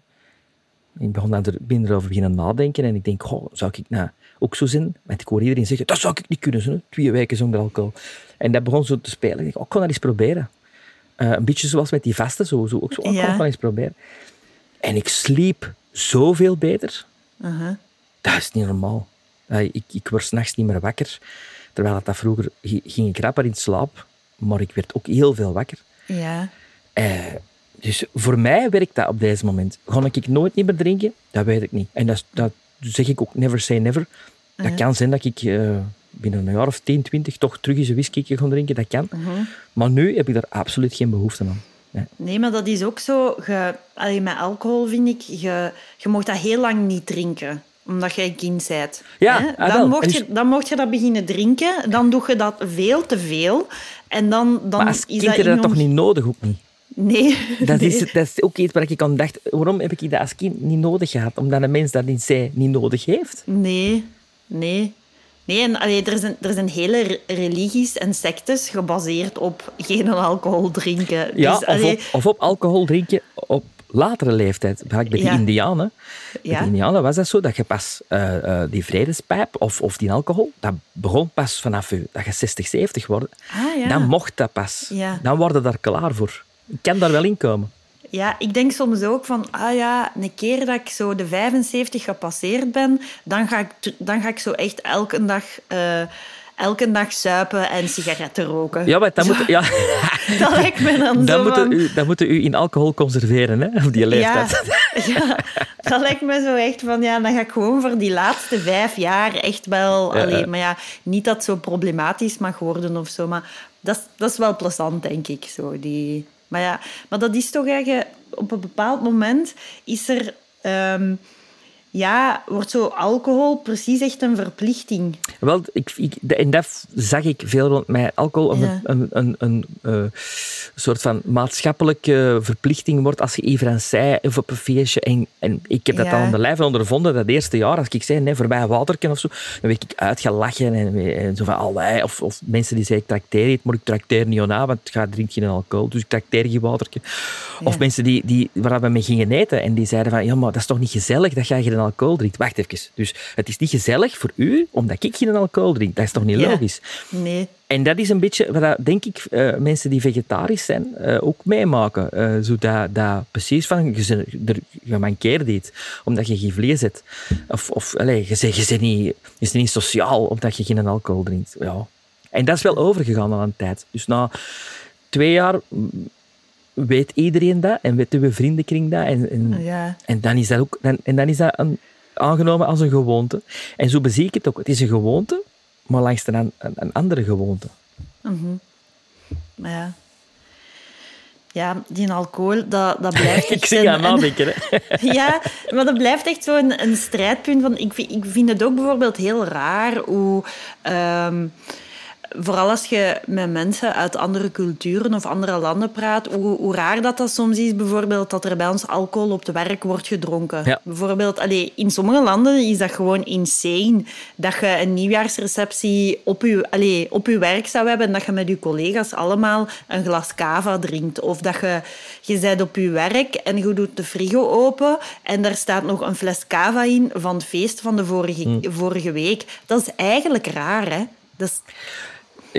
Speaker 2: ik begon dan er, ben erover beginnen nadenken en ik denk, goh, zou ik nou ook zo zin? Want ik hoor iedereen zeggen, dat zou ik niet kunnen, zo, twee weken zonder alcohol. En dat begon zo te spelen. Ik dacht, oh, ik dat eens proberen. Uh, een beetje zoals met die vasten, zo, zo ook zo, oh, ik dat eens proberen. En ik sliep zoveel beter.
Speaker 1: Uh -huh.
Speaker 2: Dat is niet normaal. Uh, ik, ik word s'nachts niet meer wakker. Terwijl dat, dat vroeger ging ik rapper in slaap, maar ik werd ook heel veel wakker.
Speaker 1: Ja.
Speaker 2: Uh, dus voor mij werkt dat op deze moment. Ga ik nooit niet meer drinken? Dat weet ik niet. En dat, dat zeg ik ook never say never. Dat kan zijn dat ik uh, binnen een jaar of 10, 20 toch terug eens een whisky gaan drinken. Dat kan.
Speaker 1: Uh-huh.
Speaker 2: Maar nu heb ik daar absoluut geen behoefte aan. Nee,
Speaker 1: nee maar dat is ook zo. Je, allee, met alcohol vind ik, je, je mag dat heel lang niet drinken. omdat jij een kind bent.
Speaker 2: Ja, ah,
Speaker 1: dan, mocht je, dan mocht je dat beginnen drinken. Dan doe je dat veel te veel. En dan, dan
Speaker 2: Maar als
Speaker 1: is
Speaker 2: kind
Speaker 1: dat
Speaker 2: heb je dat toch niet nodig, ook niet.
Speaker 1: Nee.
Speaker 2: Dat,
Speaker 1: nee.
Speaker 2: is, dat is ook iets waar ik aan dacht, waarom heb ik dat als kind niet nodig gehad? Omdat een mens dat in zij niet nodig heeft.
Speaker 1: Nee, nee. Nee, en allee, er, zijn, er zijn hele re- religies en sectes gebaseerd op geen alcohol drinken.
Speaker 2: Ja,
Speaker 1: dus,
Speaker 2: of, op, of op alcohol drinken op latere leeftijd. Bij die
Speaker 1: Ja.
Speaker 2: indianen. Bij
Speaker 1: Ja.
Speaker 2: die indianen was dat zo, dat je pas eh, eh, die vredespijp of, of die alcohol, dat begon pas vanaf je, dat je 60, 70 wordt.
Speaker 1: Ah, ja.
Speaker 2: Dan mocht dat pas.
Speaker 1: Ja.
Speaker 2: Dan worden daar klaar voor. Ik kan daar wel in komen.
Speaker 1: Ja, ik denk soms ook van, ah ja, een keer dat ik zo de 75 gepasseerd ben, dan ga ik, dan ga ik zo echt elke dag, eh, elke dag suipen en sigaretten roken.
Speaker 2: Ja, maar dan moet, ja, <laughs>
Speaker 1: Dat lijkt me dan, zo
Speaker 2: dan, moeten
Speaker 1: van...
Speaker 2: u, dan moeten u in alcohol conserveren, hè, op die
Speaker 1: Ja,
Speaker 2: leeftijd. <laughs>
Speaker 1: ja, dat lijkt me zo echt van, ja, dan ga ik gewoon voor die laatste vijf jaar echt wel...
Speaker 2: Ja.
Speaker 1: allee, maar ja, niet dat het zo problematisch mag worden of zo, maar dat, is- dat is wel plezant, denk ik. Zo, die... maar ja, maar dat is toch eigenlijk... Op een bepaald moment is er... ehm, ja, wordt zo alcohol precies echt een verplichting.
Speaker 2: Wel, ik, ik, en dat zag ik veel rond mij. Alcohol een,
Speaker 1: Ja.
Speaker 2: een, een, een, eh, soort van maatschappelijke verplichting wordt als je Yves zei of op een feestje. En, en ik heb dat
Speaker 1: Ja.
Speaker 2: al aan de lijf ondervonden dat eerste jaar, als ik zei, nee, voor mij een waterken of zo, dan werd ik uitgelachen en, en zo van, allee, of, of mensen die zeggen, ik trakteer niet, maar ik trakteer niet aan, want ga drink geen alcohol, dus ik trakteer geen waterken. Of mensen die, die, waar we mee gingen eten en die zeiden van, ja, maar dat is toch niet gezellig dat jij geen alcohol drinkt. Wacht even. Dus het is niet gezellig voor u, omdat ik geen alcohol drink. Dat is toch niet
Speaker 1: Ja.
Speaker 2: logisch?
Speaker 1: Nee.
Speaker 2: En dat is een beetje wat, denk ik, eh, mensen die vegetarisch zijn ook ook meemaken. Eh zo dat, dat precies van, je, er, je mankeert iets, omdat je geen vlees hebt. Of, of allez, je, zegt, je, bent niet, je niet sociaal, omdat je geen alcohol drinkt. Ja. En dat is wel overgegaan al een tijd. Dus na twee jaar mm, weet iedereen dat en weten we vriendenkring dat. En, en,
Speaker 1: Ja.
Speaker 2: en dan is dat ook dan, en dan is dat een, aangenomen als een gewoonte. En zo bezie ik het ook. Het is een gewoonte, maar langs de een, een, een andere gewoonte.
Speaker 1: Maar ja. Ja, die alcohol, dat, dat blijft <laughs> echt...
Speaker 2: ik zie
Speaker 1: een-
Speaker 2: aan nadenken. Hè. <laughs>
Speaker 1: Ja, maar dat blijft echt zo'n een strijdpunt. Van, ik, vind, ik vind het ook bijvoorbeeld heel raar hoe... ehm, vooral als je met mensen uit andere culturen of andere landen praat, hoe, hoe raar dat, dat soms is, bijvoorbeeld, dat er bij ons alcohol op het werk wordt gedronken.
Speaker 2: Ja.
Speaker 1: Bijvoorbeeld, allee, in sommige landen is dat gewoon insane. Dat je een nieuwjaarsreceptie op je, allee, op je werk zou hebben en dat je met je collega's allemaal een glas cava drinkt. Of dat je, je bent op je werk en je doet de frigo open en daar staat nog een fles cava in van het feest van de vorige, vorige week. Dat is eigenlijk raar, hè? Dat is,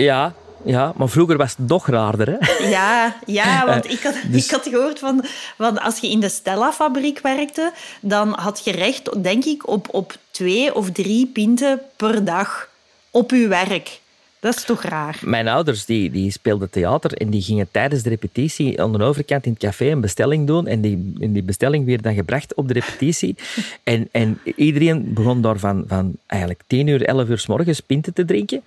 Speaker 2: Ja, ja, maar vroeger was het nog raarder. Hè?
Speaker 1: Ja, ja <laughs> want ik had,
Speaker 2: dus-
Speaker 1: ik had gehoord van, van als je in de Stella-fabriek werkte, dan had je recht, denk ik, op, op twee of drie pinten per dag op je werk. Dat is toch raar?
Speaker 2: Mijn ouders die, die speelden theater en die gingen tijdens de repetitie aan de overkant in het café een bestelling doen. En die, en die bestelling werd dan gebracht op de repetitie. <laughs> En, en iedereen begon daar van, van eigenlijk 10 uur, 11 uur s morgens pinten te drinken.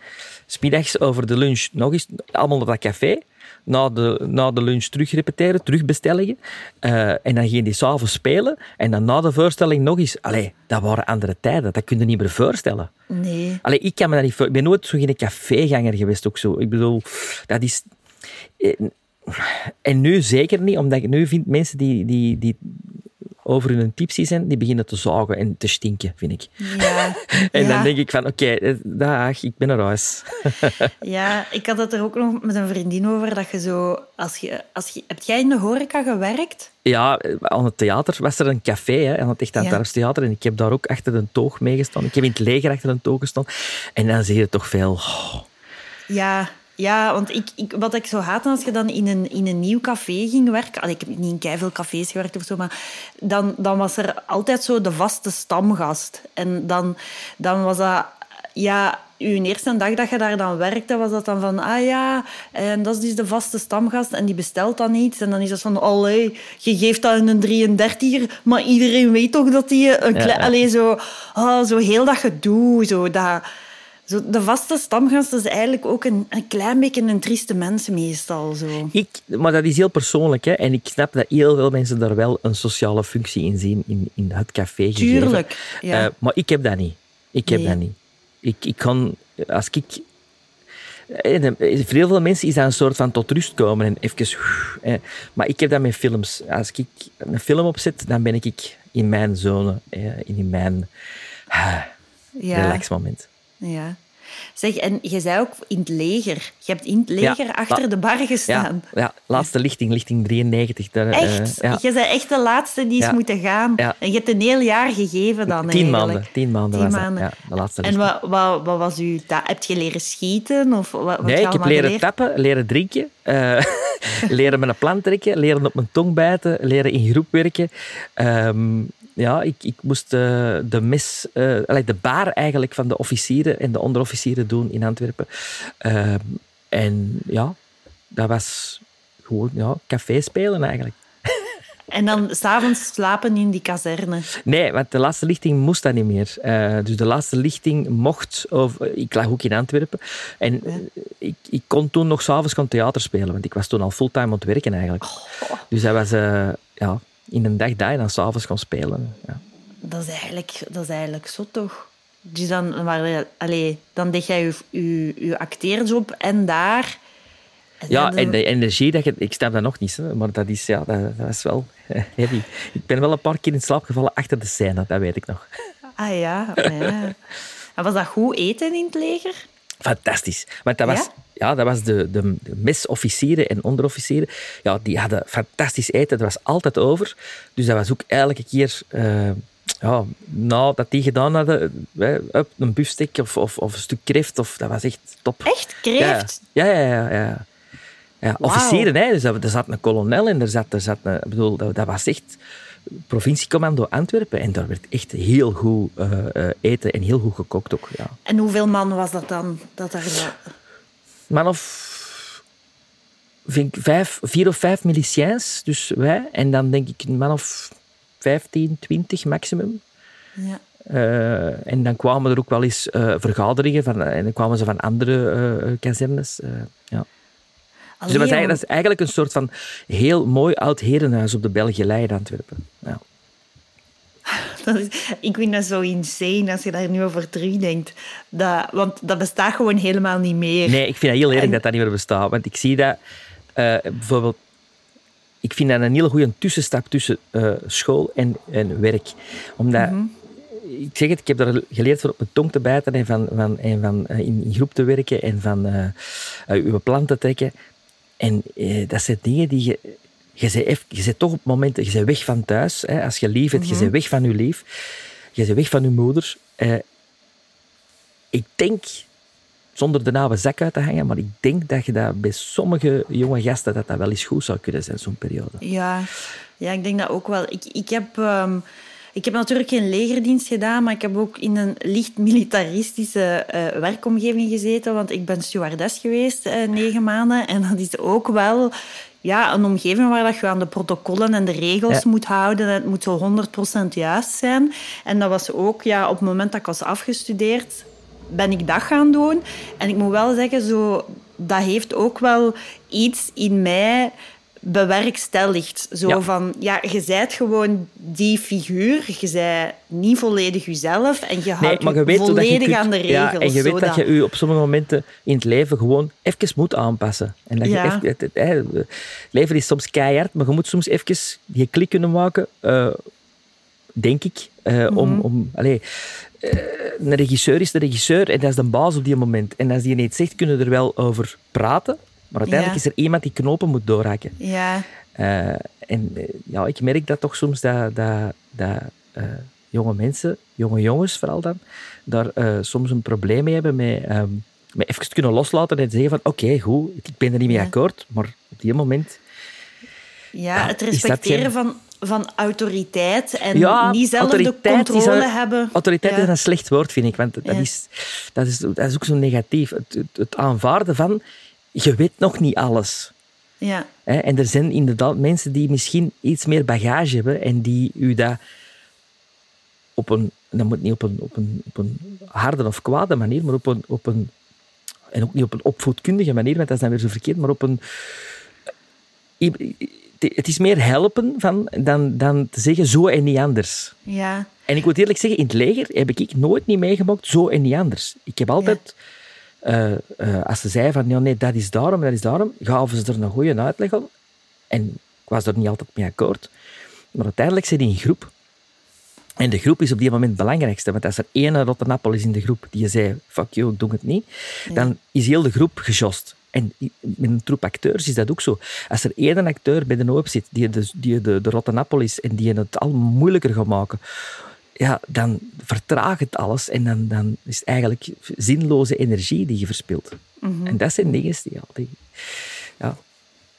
Speaker 2: Smiddags over de lunch nog eens, allemaal naar dat café. Na de, na de lunch terug repeteren, terug bestellingen. Eh, en dan gingen die s'avonds spelen. En dan na de voorstelling nog eens. Allee, dat waren andere tijden. Dat kun je niet meer voorstellen.
Speaker 1: Nee.
Speaker 2: Allee, ik kan me dat niet. Ik ben nooit zo geen caféganger geweest ook zo. Ik bedoel, dat is... eh, En nu zeker niet, omdat ik nu vind mensen die, die, die over hun tipsy zijn, die beginnen te zagen en te stinken, vind ik.
Speaker 1: Ja. <laughs>
Speaker 2: En
Speaker 1: ja.
Speaker 2: dan denk ik van, oké, eh, dag, ik ben naar huis. <laughs>
Speaker 1: Ja, ik had het er ook nog met een vriendin over, dat je zo... Als je, als je, heb jij in de horeca gewerkt?
Speaker 2: Ja, eh, aan het theater was er een café, hè, aan het Echt het
Speaker 1: Ja.
Speaker 2: Dorpstheater, en ik heb daar ook achter een toog meegestaan. Ik heb in het leger achter een toog gestaan. En dan zie je toch veel... oh,
Speaker 1: Ja, ja want ik, ik, wat ik zo haat als je dan in een, in een nieuw café ging werken... Allee, ik heb niet in keiveel cafés gewerkt of zo, maar dan, dan was er altijd zo de vaste stamgast. En dan, dan was dat... Ja, uw eerste dag dat je daar dan werkte, was dat dan van... Ah ja, en dat is dus de vaste stamgast en die bestelt dan iets. En dan is dat van... Allee, je geeft dat in een 33er, maar iedereen weet toch dat die een
Speaker 2: Ja.
Speaker 1: Allee, zo, ah, zo heel dat gedoe, zo dat... Zo, de vaste stamgast is eigenlijk ook een, een klein beetje een trieste mens meestal. Zo.
Speaker 2: Ik, maar dat is heel persoonlijk. Hè? En ik snap dat heel veel mensen daar wel een sociale functie in zien in, in het café gegeven.
Speaker 1: Tuurlijk, ja.
Speaker 2: Eh, maar ik heb dat niet. Ik heb
Speaker 1: Nee.
Speaker 2: dat niet. Ik, ik kan... Als ik... eh, de- Voor heel veel mensen is dat een soort van tot rust komen en even... eh, Maar ik heb dat met films. Als ik een film opzet, dan ben ik in mijn zone, eh, in mijn
Speaker 1: ja.
Speaker 2: relaxmoment.
Speaker 1: Ja. Zeg, en je zei ook in het leger. Je hebt in het leger
Speaker 2: Ja,
Speaker 1: achter de bar
Speaker 2: Ja,
Speaker 1: gestaan.
Speaker 2: ja, laatste lichting, lichting 93. Daar, eh,
Speaker 1: Echt?
Speaker 2: ja.
Speaker 1: Je bent echt de laatste die is
Speaker 2: Ja.
Speaker 1: moeten gaan.
Speaker 2: Ja.
Speaker 1: En je hebt een heel jaar gegeven dan
Speaker 2: Tien
Speaker 1: eigenlijk.
Speaker 2: maanden. Tien maanden
Speaker 1: Tien maanden.
Speaker 2: Ja, de laatste
Speaker 1: En wat, wat, wat was ta- Heb je leren schieten? Of wat, wat
Speaker 2: Nee, ik heb leren
Speaker 1: geleerd?
Speaker 2: tappen, leren drinken, eh, <laughs> leren met een plan trekken, leren op mijn tong bijten, leren in groep werken. Ehm, ja, ik, ik moest eh, de mes, eh, allee, de baar eigenlijk van de officieren en de onderofficieren doen in Antwerpen. Ehm, en ja, dat was gewoon ja, café spelen eigenlijk. <laughs>
Speaker 1: En dan s'avonds slapen in die kazerne.
Speaker 2: Nee, want de laatste lichting moest dat niet meer. Eh, dus de laatste lichting mocht... Of, ik lag ook in Antwerpen. En eh, ik, ik kon toen nog s'avonds gaan theater spelen. Want ik was toen al fulltime aan het werken eigenlijk. Dus dat was eh, ja, in een dag dat je dan s'avonds kon spelen. Ja.
Speaker 1: Dat is eigenlijk, dat is eigenlijk zo toch? Dus dan, maar, allee, dan deed jij je, je, je acteerjob en daar...
Speaker 2: Ja,
Speaker 1: dan-
Speaker 2: en de energie, dat je, ik snap dat nog niet, hè, maar dat is, ja, dat, dat is wel <laughs> heavy. Ik ben wel een paar keer in slaap gevallen achter de scène, dat weet ik nog. <laughs>
Speaker 1: Ah ja, ja. En was dat goed eten in het leger?
Speaker 2: Fantastisch. Want dat was,
Speaker 1: Ja?
Speaker 2: Ja? dat was de, de, mesofficieren en onderofficieren. Ja, die hadden fantastisch eten. Dat was altijd over. Dus dat was ook elke keer... eh, ja, nou, dat die gedaan hadden, up, een biefstuk of, of, of een stuk kreeft, of, dat was echt top.
Speaker 1: Echt? Kreeft?
Speaker 2: Ja, ja, ja. ja, ja. ja officieren, hè. Dus er zat een kolonel en er zat, er zat een... Ik bedoel, dat, dat was echt provinciecommando Antwerpen. En daar werd echt heel goed eh, eh, eten en heel goed gekookt ook, ja.
Speaker 1: En hoeveel man was dat dan? Dat daar
Speaker 2: man of vind ik vijf, vier of vijf miliciëns, dus wij. En dan denk ik een man of 15, 20 maximum.
Speaker 1: Ja.
Speaker 2: Eh, en dan kwamen er ook wel eens eh, vergaderingen van, en dan kwamen ze van andere eh, kazernes. ja. Dus dat, was
Speaker 1: Allee,
Speaker 2: eigenlijk, dat is eigenlijk een soort van heel mooi oud herenhuis op de Belgelei in Antwerpen. Ja. <laughs>
Speaker 1: Dat is- ik vind dat zo insane als je daar nu over terugdenkt. Dat, want dat bestaat gewoon helemaal niet meer.
Speaker 2: Nee, ik vind dat heel
Speaker 1: En-
Speaker 2: dat dat niet meer bestaat. Want ik zie dat eh, bijvoorbeeld. Ik vind dat een hele goede tussenstap tussen eh, school en, en werk. Omdat, ik zeg het, ik heb daar geleerd van op mijn tong te bijten en van, van, en van eh, in, in groep te werken en van uw plan te trekken. En dat zijn dingen die je. Je bent, toch op momenten, je bent weg van thuis. Hè, als je lief hebt, je bent weg van je lief. Je bent weg van je moeder. Eh, ik denk, zonder de nauwe zak uit te hangen, maar ik denk dat je dat bij sommige jonge gasten dat dat wel eens goed zou kunnen zijn, zo'n periode.
Speaker 1: Ja, ja, ik denk dat ook wel. Ik, ik, heb, ehm, ik heb natuurlijk geen legerdienst gedaan, maar ik heb ook in een licht militaristische eh, werkomgeving gezeten, want ik ben stewardess geweest eh, negen maanden. En dat is ook wel ja, een omgeving waar dat je aan de protocollen en de regels
Speaker 2: Ja.
Speaker 1: moet houden. En het moet zo 100% juist zijn. En dat was ook, ja, op het moment dat ik was afgestudeerd, ben ik dat gaan doen. En ik moet wel zeggen, zo, dat heeft ook wel iets in mij bewerkstelligd. Zo
Speaker 2: Ja.
Speaker 1: van, ja, je bent gewoon die figuur. Je bent niet volledig jezelf. En je
Speaker 2: Nee,
Speaker 1: houdt
Speaker 2: maar je
Speaker 1: je
Speaker 2: weet hoe dat je
Speaker 1: volledig
Speaker 2: kunt-
Speaker 1: aan de regels.
Speaker 2: Ja, en je weet dat je je op sommige momenten in het leven gewoon even moet aanpassen. En dat je even, het, leven is soms keihard, maar je moet soms even die klik kunnen maken, eh, denk ik, eh,
Speaker 1: Mhm.
Speaker 2: om... om allee, eh, een regisseur is de regisseur en dat is de baas op die moment. En als die niet zegt, kunnen we er wel over praten, maar uiteindelijk
Speaker 1: Ja.
Speaker 2: is er iemand die knopen moet doorhakken.
Speaker 1: Ja,
Speaker 2: Eh, en eh, ja, ik merk dat toch soms dat, dat, dat eh, jonge mensen, jonge jongens vooral dan, daar soms een probleem mee hebben met, ehm met even kunnen loslaten en zeggen van oké, goed, ik ben er niet mee
Speaker 1: Ja.
Speaker 2: akkoord, maar op die moment...
Speaker 1: ja, het respecteren
Speaker 2: geen-
Speaker 1: van, van autoriteit en
Speaker 2: Ja,
Speaker 1: niet zelf de
Speaker 2: is
Speaker 1: controle hebben.
Speaker 2: Autoriteit
Speaker 1: Ja.
Speaker 2: is een slecht woord, vind ik, want dat, is, dat, is, dat is ook zo negatief. Het, het, het aanvaarden van, je weet nog niet alles.
Speaker 1: Ja?
Speaker 2: En er zijn inderdaad mensen die misschien iets meer bagage hebben en die u dat op een en dat moet niet op een, op een, op een harde of kwade manier, maar op een, op een... En ook niet op een opvoedkundige manier, want dat is dan weer zo verkeerd, maar op een... Het is meer helpen van, dan, dan te zeggen zo en niet anders.
Speaker 1: Ja.
Speaker 2: En ik moet eerlijk zeggen, in het leger heb ik nooit niet meegemaakt zo en niet anders. Ik heb altijd... Uh, uh, als ze zeiden van, ja, nee, dat is daarom, dat is daarom, gaven ze er een goede uitleg op. En ik was er niet altijd mee akkoord. Maar uiteindelijk zit die in groep. En de groep is op die moment het belangrijkste. Want als er één Rottenappel is in de groep die zei, fuck you, ik doe het niet, dan is heel de groep gejost. En met een troep acteurs is dat ook zo. Als er één acteur bij de hoop zit die de, die de, de en die het al moeilijker gaat maken, ja, dan vertraagt het alles en dan, dan is het eigenlijk zinloze energie die je verspilt.
Speaker 1: Mhm.
Speaker 2: En dat zijn dingen die, die ja.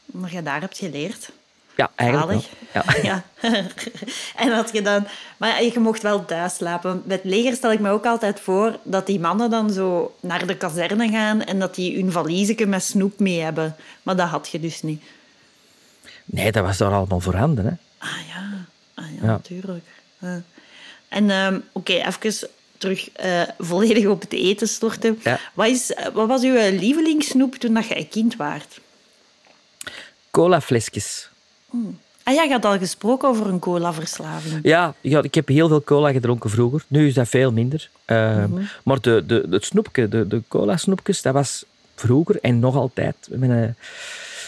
Speaker 1: Maar je daar hebt geleerd.
Speaker 2: Ja, eigenlijk. Ja. <laughs>
Speaker 1: ja. <laughs> en had je dan... Maar je mocht wel thuis slapen. Met leger stel ik me ook altijd voor dat die mannen dan zo naar de kazerne gaan en dat die hun valiesje met snoep mee hebben. Maar dat had je dus niet.
Speaker 2: Nee, dat was daar allemaal voorhanden. Hè?
Speaker 1: Ah ja, ah, ja, natuurlijk. En um, oké, okay, even terug uh, volledig op het eten storten.
Speaker 2: Ja.
Speaker 1: Wat, is, wat was uw lievelingssnoep toen dat je een kind waart?
Speaker 2: Colaflesjes.
Speaker 1: Mm. Ah ja, je had al gesproken over een colaverslaving.
Speaker 2: Ja, ja, ik heb heel veel cola gedronken vroeger. Nu is dat veel minder. Uh, mm -hmm. Maar de, de, het snoepje, de, de cola-snoepjes, dat was vroeger en nog altijd mijn,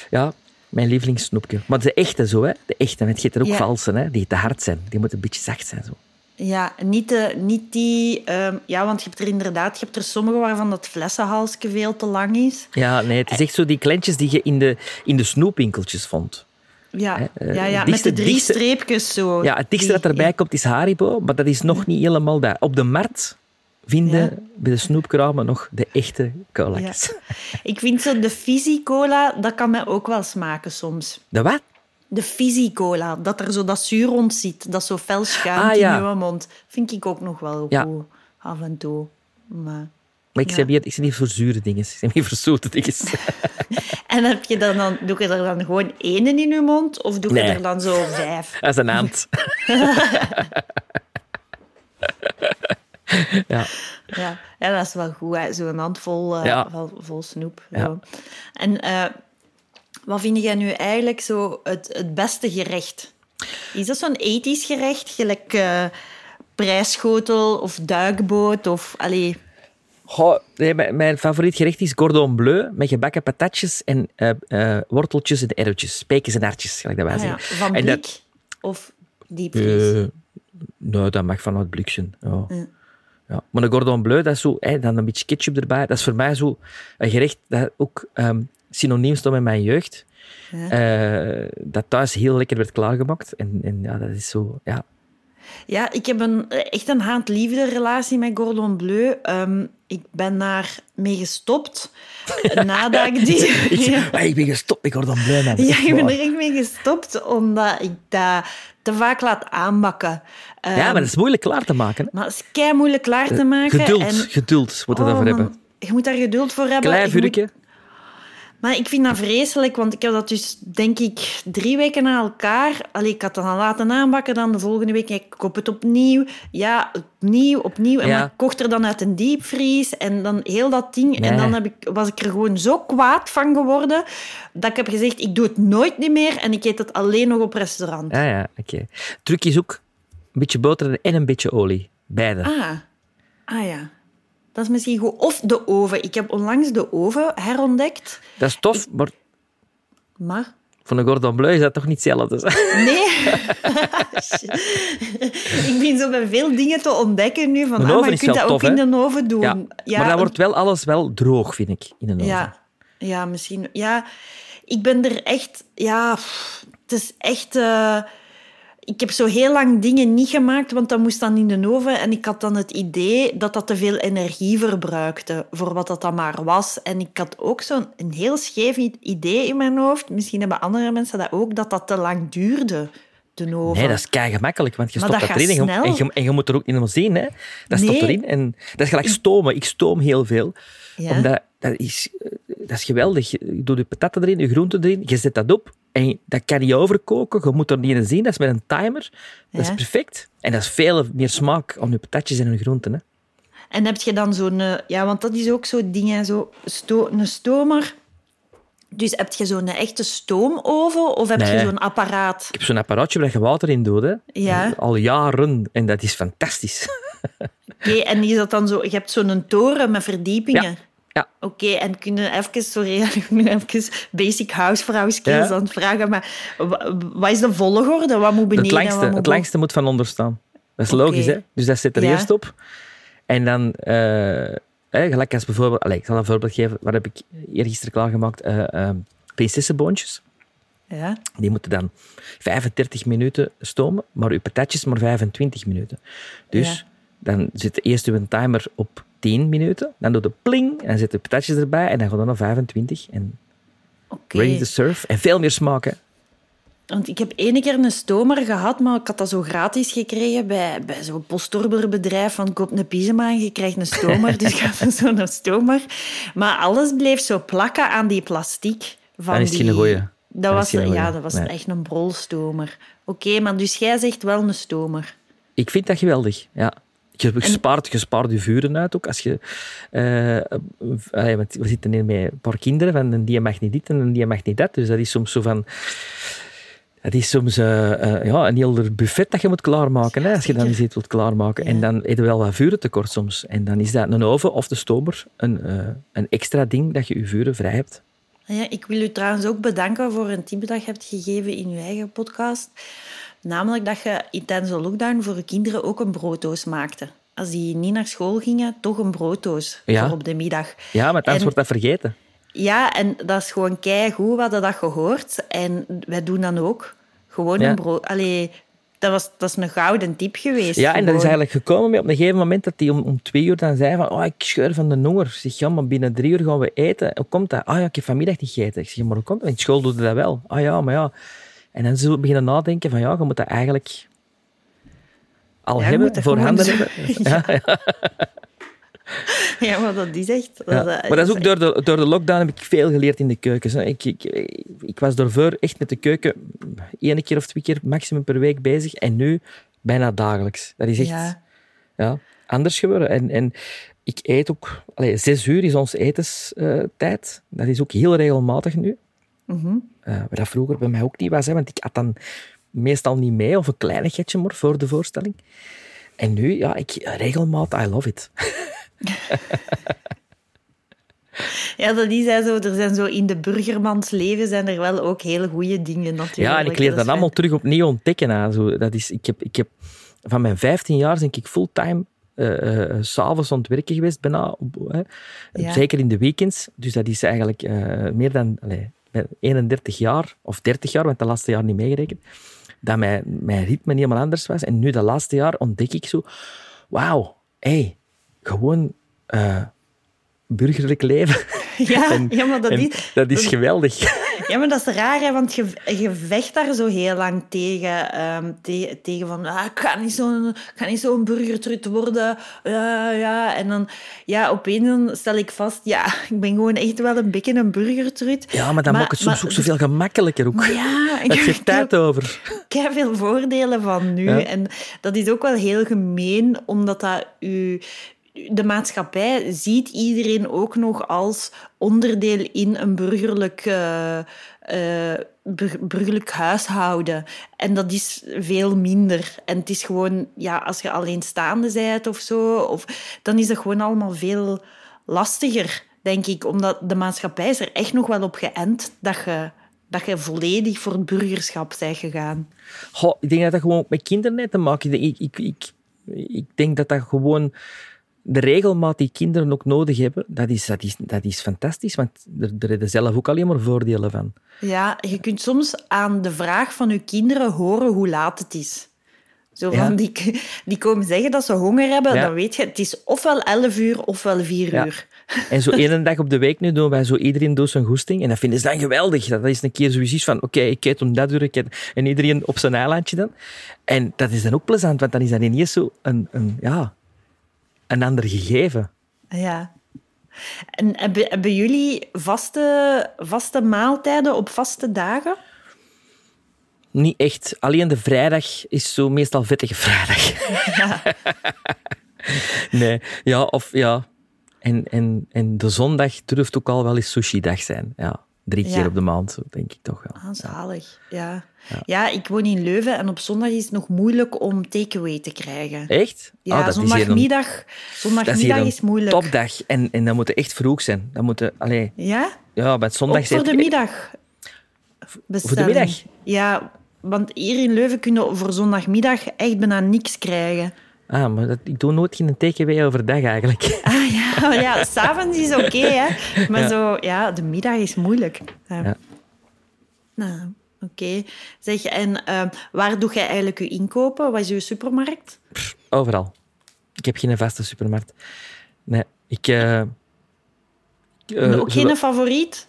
Speaker 2: ja, mijn lievelingssnoepje. Maar de echte zo, hè. De echte. Het gaat er ook
Speaker 1: Ja.
Speaker 2: valse, hè. Die te hard zijn. Die moeten een beetje zacht zijn, zo.
Speaker 1: Ja, niet, de, niet die... ehm, ja, want je hebt er inderdaad... Je hebt er sommige waarvan dat flessenhalsje veel te lang is.
Speaker 2: Ja, nee, het is echt zo die klentjes die je in de, in de snoepwinkeltjes vond.
Speaker 1: Ja,
Speaker 2: eh,
Speaker 1: ja, ja met de drie
Speaker 2: dichtste-
Speaker 1: streepjes zo.
Speaker 2: Ja, het dichtste
Speaker 1: Die-
Speaker 2: dat erbij komt is Haribo, maar dat is nog niet helemaal dat. Op de markt vinden
Speaker 1: Ja.
Speaker 2: bij de snoepkramen nog de echte cola's.
Speaker 1: Ik vind zo de fizzy cola, dat kan mij ook wel smaken soms.
Speaker 2: De wat?
Speaker 1: De fizzy cola, dat er zo dat zuur rond zit, dat zo fel schuimt
Speaker 2: Ah, ja.
Speaker 1: in je mond, vind ik ook nog wel
Speaker 2: Ja.
Speaker 1: goed, af en toe. Maar...
Speaker 2: Maar ik
Speaker 1: Ja.
Speaker 2: niet, ik niet voor zure dingen, ik zeg niet voor zoete dingen. <laughs>
Speaker 1: En heb je dan, dan, doe je er dan gewoon één in je mond, of doe je
Speaker 2: Nee.
Speaker 1: er dan zo vijf? <laughs>
Speaker 2: Dat is een aand. <laughs> ja.
Speaker 1: Ja, ja dat is wel goed, zo'n handvol eh,
Speaker 2: Ja.
Speaker 1: vol, vol snoep.
Speaker 2: Ja.
Speaker 1: En eh, wat vind jij nu eigenlijk zo het, het beste gerecht? Is dat zo'n ethisch gerecht, gelijk eh, prijsschotel of duikboot? Of, allee,
Speaker 2: Goh, nee, mijn, mijn favoriet gerecht is cordon bleu met gebakken patatjes en eh, eh, worteltjes en erwtjes, spekens en hartjes, gelijk dat wij
Speaker 1: ah ja,
Speaker 2: zeggen.
Speaker 1: van blik
Speaker 2: dat-
Speaker 1: of diepvries?
Speaker 2: Nou, dat mag vanuit bliksen. Ja.
Speaker 1: Ja.
Speaker 2: Ja. Maar een cordon bleu, dat is zo, hè, dan een beetje ketchup erbij. Dat is voor mij zo een gerecht dat ook ehm, synoniem stond met mijn jeugd.
Speaker 1: Ja.
Speaker 2: Eh, dat thuis heel lekker werd klaargemaakt. En, en ja, dat is zo, ja.
Speaker 1: Ja, ik heb een, echt een haat-liefde relatie met Gordon Bleu. Ehm, ik ben daar mee gestopt <laughs> nadat ik die...
Speaker 2: Ik,
Speaker 1: Ja.
Speaker 2: ik ben gestopt met cordon bleu, man.
Speaker 1: Ja, ik ben er echt mee gestopt, omdat ik dat te vaak laat aanbakken. Ehm,
Speaker 2: Ja, maar dat is moeilijk klaar te maken. hè.
Speaker 1: maar het is kei moeilijk klaar te maken.
Speaker 2: Geduld,
Speaker 1: En,
Speaker 2: geduld moet je
Speaker 1: Oh,
Speaker 2: daarvoor hebben.
Speaker 1: Je moet daar geduld voor hebben.
Speaker 2: Klein vuurtje.
Speaker 1: Maar ik vind dat vreselijk, want ik heb dat dus, denk ik, drie weken na elkaar... Allee, ik had dat al laten aanbakken, dan de volgende week ik koop het opnieuw. Ja, opnieuw, opnieuw. En
Speaker 2: Ja.
Speaker 1: maar ik kocht er dan uit een diepvries en dan heel dat ding. En dan heb ik, was ik er gewoon zo kwaad van geworden, dat ik heb gezegd, ik doe het nooit niet meer en ik eet het alleen nog op restaurant.
Speaker 2: Ja, ja, oké. Truc is ook een beetje boter en een beetje olie. Beide.
Speaker 1: Ah. ah ja. Dat is misschien goed. Of de oven. Ik heb onlangs de oven herontdekt,
Speaker 2: Dat is tof, maar
Speaker 1: maar...
Speaker 2: van een cordon bleu is dat toch niet hetzelfde.
Speaker 1: Nee. <laughs> <laughs> ik ben zo bij veel dingen te ontdekken nu. Van, ah, maar je kunt dat ook in de oven doen.
Speaker 2: Ja, maar dan wordt wel alles wel droog, vind ik, in een oven.
Speaker 1: ja, ja, misschien. Ja, ik ben er echt... Ja, het is echt... eh, ik heb zo heel lang dingen niet gemaakt, want dat moest dan in de oven. En ik had dan het idee dat dat te veel energie verbruikte voor wat dat dan maar was. En ik had ook zo'n een heel scheef idee in mijn hoofd. Misschien hebben andere mensen dat ook, dat dat te lang duurde, de oven.
Speaker 2: Nee, dat is kei gemakkelijk, want je
Speaker 1: Maar
Speaker 2: stopt
Speaker 1: dat
Speaker 2: erin en en, je, en je moet er ook niet helemaal zien. Hè. Dat stopt erin. En dat is gelijk stomen. Ik stoom heel veel.
Speaker 1: Ja.
Speaker 2: Omdat dat is, eh, dat is geweldig. Je doet je patatten erin, je groenten erin, je zet dat op En dat kan niet overkoken. Je moet er niet in zien. Dat is met een timer. Dat
Speaker 1: Ja.
Speaker 2: is perfect. En dat is veel meer smaak om je patatjes en je groenten. Hè.
Speaker 1: En heb je dan zo'n... eh, Ja, want dat is ook zo'n ding, zo sto een stomer. Dus heb je zo'n echte stoomoven of heb je zo'n apparaat?
Speaker 2: Ik heb zo'n apparaatje waar je water in doet. Hè.
Speaker 1: Ja.
Speaker 2: Al jaren. En dat is fantastisch. <laughs>
Speaker 1: Oké, en is dat dan zo... Je hebt zo'n toren met verdiepingen.
Speaker 2: Ja. Ja.
Speaker 1: Oké, en kunnen even... Sorry, <laughs> ben even basic housevrouw skills
Speaker 2: Ja.
Speaker 1: aan het vragen, maar wa- wat is de volgorde? Wat moet beneden?
Speaker 2: het langste,
Speaker 1: moet
Speaker 2: het langste moet van onder staan. Dat is logisch, hè? Dus dat zit er
Speaker 1: Ja.
Speaker 2: eerst op. En dan, eh, hè, gelijk als bijvoorbeeld... Allez, ik zal een voorbeeld geven. Wat heb ik eergisteren klaargemaakt? Eh eh, prinsessenboontjes.
Speaker 1: Ja.
Speaker 2: Die moeten dan 35 minuten stomen, maar uw patatjes maar 25 minuten. Dus
Speaker 1: Ja.
Speaker 2: dan zit eerst uw timer op 10 minuten, dan doet de pling, en dan zitten de patatjes erbij, en dan gaat het naar 25. En
Speaker 1: Oké.
Speaker 2: ready to serve. En veel meer smaak, hè.
Speaker 1: Want ik heb ene keer een stomer gehad, maar ik had dat zo gratis gekregen bij, bij zo'n postorderbedrijf. Van koop een pyjama en je krijgt een stomer. dus ik had <laughs> <laughs> zo'n stomer. Maar alles bleef zo plakken aan die plastiek. Van
Speaker 2: Dan is het
Speaker 1: die...
Speaker 2: geen goeie.
Speaker 1: Dat
Speaker 2: Dan
Speaker 1: was, ja, dat was
Speaker 2: Nee.
Speaker 1: echt een brolstomer. Oké, maar dus jij zegt wel een stomer.
Speaker 2: Ik vind dat geweldig, ja. Je spaart, je spaart je vuren uit ook. Als je, want we zitten hier met een paar kinderen, van een die mag niet dit en een die mag niet dat. Dus dat is soms zo van... Dat is soms eh, ja, een heel buffet dat je moet klaarmaken, hè, als je dan eens iets wilt klaarmaken. En dan heb je wel wat vuren tekort soms. En dan is dat een oven of de stomer een, een extra ding dat je je vuren vrij hebt.
Speaker 1: Ja, ik wil u trouwens ook bedanken voor een tip dat je hebt gegeven in uw eigen podcast. Namelijk dat je in tijdens de lockdown voor je kinderen ook een brooddoos maakte. Als die niet naar school gingen, toch een brooddoos
Speaker 2: Ja.
Speaker 1: voor op de middag.
Speaker 2: Ja, maar anders
Speaker 1: En-
Speaker 2: wordt dat vergeten.
Speaker 1: Ja, en dat is gewoon keigoed. We hadden dat gehoord. En wij doen dan ook. Gewoon
Speaker 2: Ja.
Speaker 1: een brood... Allee, dat, was, dat is een gouden tip geweest.
Speaker 2: Ja, en dat is eigenlijk gekomen met op een gegeven moment dat hij om, om twee uur dan zei van oh, ik scheur van de honger. Ik zeg, ja, maar binnen drie uur gaan we eten. Hoe komt dat? Ah ja, ik heb vanmiddag niet gegeten. Ik zeg, maar hoe komt dat? In school doe je dat wel. Ah ja, maar ja. En dan zo beginnen nadenken van ja, je moet dat eigenlijk al
Speaker 1: Ja,
Speaker 2: hebben, voorhanden hebben. <laughs> Ja, ja,
Speaker 1: Ja, maar dat is echt... Dat,
Speaker 2: ja. Maar dat is ook door de, door de lockdown heb ik veel geleerd in de keukens. hè. Ik, ik, ik was daarvoor echt met de keuken één keer of twee keer maximum per week bezig. En nu bijna dagelijks. Dat is echt...
Speaker 1: Ja.
Speaker 2: ja, anders geworden. En, en ik eet ook... Allee, zes uur is onze etenstijd. dat is ook heel regelmatig nu. Wat dat vroeger bij mij ook niet was. Hè, want ik had dan meestal niet mee, of een kleinigheidje maar voor de voorstelling. En nu, ja, ik regelmatig, I love it. <laughs>
Speaker 1: Ja, dat is hè, zo. Er zijn zo in de burgermans leven zijn er wel ook hele goede dingen natuurlijk.
Speaker 2: Ja, en ik leer
Speaker 1: Dat
Speaker 2: allemaal terug opnieuw ontdekken. Hè. Zo, dat is, ik, heb, ik heb van mijn 15 jaar ben ik fulltime eh eh, s'avonds aan het werken geweest, bijna.
Speaker 1: Ja.
Speaker 2: Zeker in de weekends. Dus dat is eigenlijk meer dan allee, 31 jaar, of 30 jaar, want de laatste jaar niet meegerekend, dat mijn, mijn ritme helemaal anders was. En nu, de laatste jaar, ontdek ik zo, wauw, hey, gewoon eh, burgerlijk leven. <laughs> <laughs>
Speaker 1: Ja,
Speaker 2: En-
Speaker 1: ja, maar dat is...
Speaker 2: dat is geweldig. <laughs>
Speaker 1: Ja, maar dat is raar, hè, want je, je vecht daar zo heel lang tegen. ehm, te- tegen van, ah, ik ga niet zo'n ik zo'n burgertrut worden. Ja, ja. En dan, ja, opeens dan stel ik vast, ja, <laughs> ik ben gewoon echt wel een beetje een burgertrut.
Speaker 2: Ja, maar dat maakt het soms
Speaker 1: maar-
Speaker 2: ook zoveel gemakkelijker. Ook.
Speaker 1: Ja, ik heb
Speaker 2: geeft tijd over.
Speaker 1: kei veel voordelen van nu.
Speaker 2: Ja.
Speaker 1: En dat is ook wel heel gemeen, omdat dat u, de maatschappij ziet iedereen ook nog als onderdeel in een burgerlijk, eh, bur- burgerlijk huishouden. En dat is veel minder. En het is gewoon, ja, als je alleenstaande bent of zo, of, dan is dat gewoon allemaal veel lastiger, denk ik. Omdat de maatschappij is er echt nog wel op geënt dat je, dat je volledig voor het burgerschap bent gegaan.
Speaker 2: Goh, ik denk dat dat gewoon met kinderen te maken heeft. Ik, ik, ik, ik denk dat dat gewoon de regelmaat die kinderen ook nodig hebben, dat is, dat is, dat is fantastisch, want er, er hebben zelf ook alleen maar voordelen van.
Speaker 1: Ja, je kunt soms aan de vraag van je kinderen horen hoe laat het is. Zo van,
Speaker 2: Ja.
Speaker 1: die, die komen zeggen dat ze honger hebben,
Speaker 2: Ja.
Speaker 1: dan weet je, het is ofwel 11 uur ofwel 4
Speaker 2: Ja.
Speaker 1: uur. <laughs>
Speaker 2: En zo één dag op de week nu doen wij zo iedereen doet zijn goesting. En dat vinden ze dan geweldig. Dat is een keer zoiets van, oké, ik eet om dat uur. ik eet- En iedereen op zijn eilandje dan. En dat is dan ook plezant, want dan is dat ineens zo een, een, ja, een ander gegeven.
Speaker 1: Ja. En hebben, hebben jullie vaste, vaste maaltijden op vaste dagen?
Speaker 2: niet echt. Alleen de vrijdag is zo meestal vettige vrijdag.
Speaker 1: Ja. <laughs>
Speaker 2: nee, ja, of ja. En, en, en de zondag durft ook al wel eens sushi-dag zijn. Ja, drie
Speaker 1: Ja.
Speaker 2: keer op de maand, denk ik toch wel.
Speaker 1: Ah, zalig. Ja. Ja. ik woon in Leuven en op zondag is het nog moeilijk om takeaway te krijgen.
Speaker 2: Echt?
Speaker 1: Ja,
Speaker 2: Ah, dat is hier een-
Speaker 1: zondagmiddag,
Speaker 2: is
Speaker 1: is, moeilijk.
Speaker 2: topdag. En, en dat moet echt vroeg zijn. Dat moet, allee,
Speaker 1: Ja?
Speaker 2: ja, bij zondag
Speaker 1: Ook voor de middag. bestelling.
Speaker 2: middag?
Speaker 1: Ja, want hier in Leuven kunnen we voor zondagmiddag echt bijna niks krijgen.
Speaker 2: Ah, maar dat, ik doe nooit geen takeaway overdag eigenlijk.
Speaker 1: Ah <laughs> <laughs> ja, s'avonds is oké, hè. Maar
Speaker 2: Ja.
Speaker 1: zo, ja, de middag is moeilijk. Ja. Nou, oké. Zeg, en eh, waar doe jij eigenlijk je inkopen? Wat is je supermarkt?
Speaker 2: Overal. Ik heb geen vaste supermarkt. Nee, ik... eh, ik, eh,
Speaker 1: Ook
Speaker 2: zowel-
Speaker 1: geen favoriet?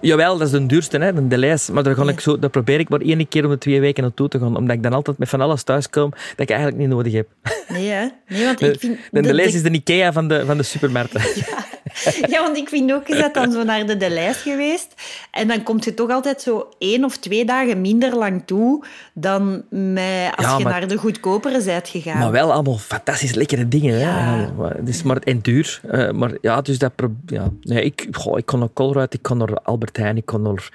Speaker 2: Jawel, dat is de duurste, hè, de Delijs. Maar daar, ga ik zo, daar probeer ik maar één keer om de twee weken naartoe te gaan. Omdat ik dan altijd met van alles thuis kom dat ik eigenlijk niet nodig heb.
Speaker 1: Nee, hè? Nee, want ik <laughs> vind...
Speaker 2: De,
Speaker 1: de-
Speaker 2: is de Ikea van de, van de supermarkten. <laughs>
Speaker 1: Ja, <laughs> want ik vind ook, je bent dan zo naar de, de lijst geweest en dan komt je toch altijd zo één of twee dagen minder lang toe dan met, als
Speaker 2: Ja,
Speaker 1: je
Speaker 2: maar-
Speaker 1: naar de goedkopere bent gegaan.
Speaker 2: Maar wel allemaal fantastisch lekkere dingen.
Speaker 1: Ja.
Speaker 2: Ja, maar het is maar, en duur. Eh, maar ja, dus dat... Ja. Nee, ik, goh, ik kon naar Colruyt, ik kon naar Albert Heijn, ik kon naar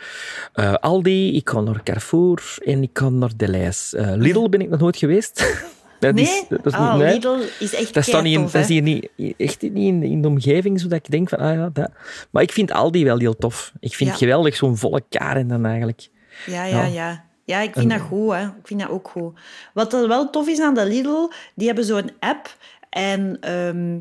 Speaker 2: eh, Aldi, ik kon naar Carrefour en ik kon naar Delijs. Eh Lidl ben ik nog nooit geweest. <laughs> dat
Speaker 1: nee?
Speaker 2: is, dat is,
Speaker 1: Ah,
Speaker 2: nee.
Speaker 1: Lidl is echt
Speaker 2: Dat, staat niet in, dat is hier niet, echt niet in, in de omgeving, zodat ik denk van, ah ja, dat. Maar ik vind Aldi wel heel tof. Ik vind
Speaker 1: Ja.
Speaker 2: het geweldig, zo'n volle karen dan eigenlijk.
Speaker 1: Ja, ja,
Speaker 2: Ja.
Speaker 1: ja. Ja, ik vind dat goed. Hè. Ik vind dat ook goed. Wat er wel tof is aan de Lidl, die hebben zo'n app. En ehm,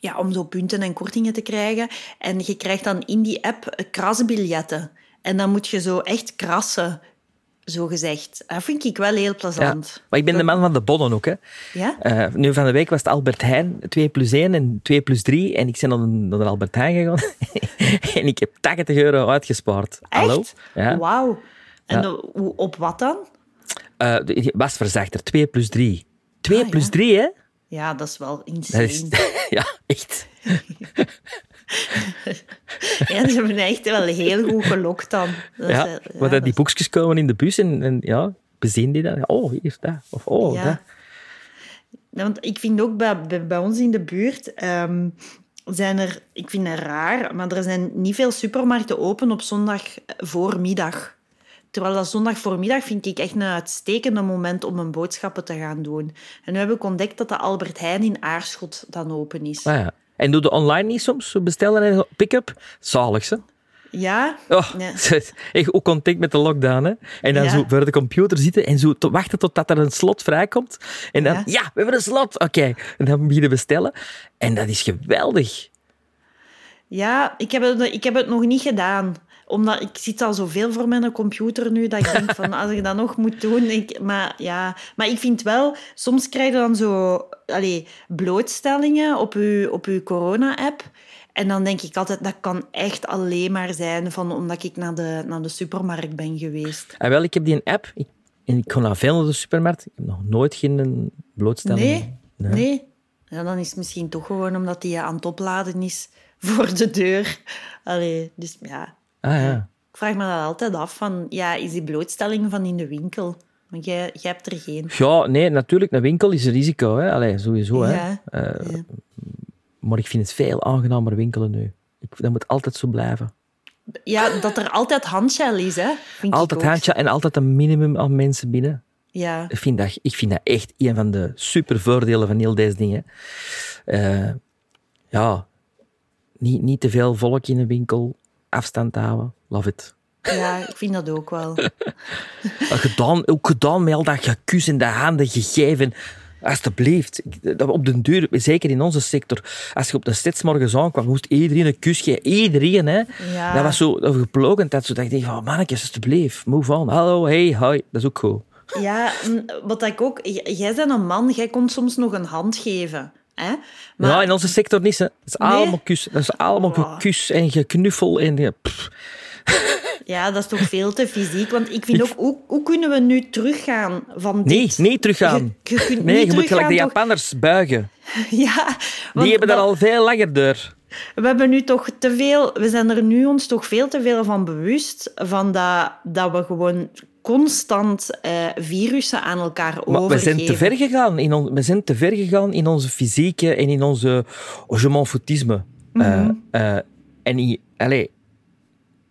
Speaker 1: ja, om zo punten en kortingen te krijgen. En je krijgt dan in die app krasbiljetten. En dan moet je zo echt krassen, zo gezegd. Dat vind ik wel heel
Speaker 2: Ja.
Speaker 1: plezant.
Speaker 2: Maar ik ben de man van de bonnen ook. Hè.
Speaker 1: Ja?
Speaker 2: Eh, nu van de week was het Albert Heijn, 2 plus 1 en 2 plus 3. En ik ben naar de, Albert Heijn gegaan. <laughs> en ik heb 80 euro uitgespaard. Hallo?
Speaker 1: Echt?
Speaker 2: Ja.
Speaker 1: Wauw. En
Speaker 2: Ja.
Speaker 1: op wat dan?
Speaker 2: Eh, de- wasverzachter, 2 plus 3. 2
Speaker 1: Ah,
Speaker 2: plus
Speaker 1: ja.
Speaker 2: 3, hè?
Speaker 1: Ja, dat is wel
Speaker 2: Dat
Speaker 1: insane.
Speaker 2: is, <laughs> ja, echt. <laughs> <laughs>
Speaker 1: Ja, ze hebben echt wel heel goed gelokt dan. Dat is,
Speaker 2: Ja,
Speaker 1: eh,
Speaker 2: maar
Speaker 1: ja,
Speaker 2: dat die boekjes komen in de bus en, en ja, bezien die dan. Oh, hier, dat. Of oh,
Speaker 1: Ja.
Speaker 2: dat.
Speaker 1: Ja, want ik vind ook bij, bij, bij ons in de buurt ehm, zijn er, ik vind het raar, maar er zijn niet veel supermarkten open op zondag voormiddag. Terwijl dat zondag voormiddag vind ik echt een uitstekende moment om mijn boodschappen te gaan doen. En nu heb ik ontdekt dat de Albert Heijn in Aarschot dan open is.
Speaker 2: Ah, ja. En doe de online niet soms? Bestellen en pick-up? Zalig, hè?
Speaker 1: Ja?
Speaker 2: Oh,
Speaker 1: Ja. <laughs>
Speaker 2: echt ook contact met de lockdown. Hè? En dan
Speaker 1: Ja.
Speaker 2: zo voor de computer zitten en zo te wachten totdat er een slot vrijkomt. En dan,
Speaker 1: Ja.
Speaker 2: ja, we hebben een slot. Oké. En dan beginnen bestellen. En dat is geweldig.
Speaker 1: Ja, ik heb, het, ik heb het nog niet gedaan. Omdat ik zit al zoveel voor mijn computer nu, dat ik denk van, <laughs> als ik dat nog moet doen... Ik, maar, ja, maar ik vind wel, soms krijg je dan zo allee, blootstellingen op je, op je corona-app. En dan denk ik altijd, dat kan echt alleen maar zijn van omdat ik naar de, naar de supermarkt ben geweest.
Speaker 2: En wel, ik heb die een app. Ik, en ik ga naar veel naar de supermarkt. Ik heb nog nooit geen blootstelling.
Speaker 1: Nee? Nee? Ja, dan is het misschien toch gewoon omdat die aan het opladen is <laughs> voor de deur. Allee, dus ja...
Speaker 2: Ah ja.
Speaker 1: Ik vraag me dat altijd af van, ja, is die blootstelling van in de winkel? Want jij, jij hebt er geen.
Speaker 2: Ja, nee, natuurlijk. Een winkel is een risico. Hè? Allee, sowieso. Hè? Eh,
Speaker 1: ja.
Speaker 2: Maar ik vind het veel aangenamer winkelen nu. Ik, dat moet altijd zo blijven.
Speaker 1: Ja, dat er altijd handgel is, hè? Vind
Speaker 2: Altijd handje en altijd een minimum aan mensen binnen.
Speaker 1: Ja,
Speaker 2: Ik vind dat, ik vind dat echt een van de super voordelen van heel deze dingen. Eh, ja, niet, niet te veel volk in een winkel, afstand houden, love it.
Speaker 1: Ja, ik vind dat ook wel. <laughs>
Speaker 2: Gedaan, ook gedaan met al dat gekus en de handen gegeven. Alsjeblieft. Op den duur, zeker in onze sector, als je op de stedsmorgens aankwam, moest iedereen een kus geven. Iedereen, hè.
Speaker 1: Ja.
Speaker 2: Dat was zo dat geplogen, dat, zo, dat ik denk, van, mannetjes, alsjeblieft, move on. Hallo, hey, hi. Dat is ook goed.
Speaker 1: Ja, wat ik ook... Jij bent een man, jij kon soms nog een hand geven. Hè? Maar
Speaker 2: Ja, in onze sector niet. Hè. Dat is
Speaker 1: Nee?
Speaker 2: allemaal kus. Dat is allemaal
Speaker 1: Oh.
Speaker 2: gekus en geknuffel. En, pff. <laughs>
Speaker 1: ja, dat is toch veel te fysiek. Want ik vind ook, hoe, hoe kunnen we nu teruggaan van
Speaker 2: Nee,
Speaker 1: dit?
Speaker 2: niet teruggaan.
Speaker 1: Je, je kunt
Speaker 2: Nee,
Speaker 1: niet
Speaker 2: je moet gelijk de
Speaker 1: toch?
Speaker 2: Japanners buigen. <laughs>
Speaker 1: Ja, want
Speaker 2: Die hebben daar
Speaker 1: dat-
Speaker 2: al veel langer door.
Speaker 1: We hebben nu toch te veel, we zijn er nu ons toch veel te veel van bewust van dat, dat we gewoon constant uh, virussen aan elkaar
Speaker 2: maar
Speaker 1: overgeven.
Speaker 2: We zijn te ver gegaan in, on, we zijn te ver gegaan in onze fysieke en in onze je m'en foutisme. Mm -hmm. uh, uh, en in, allez,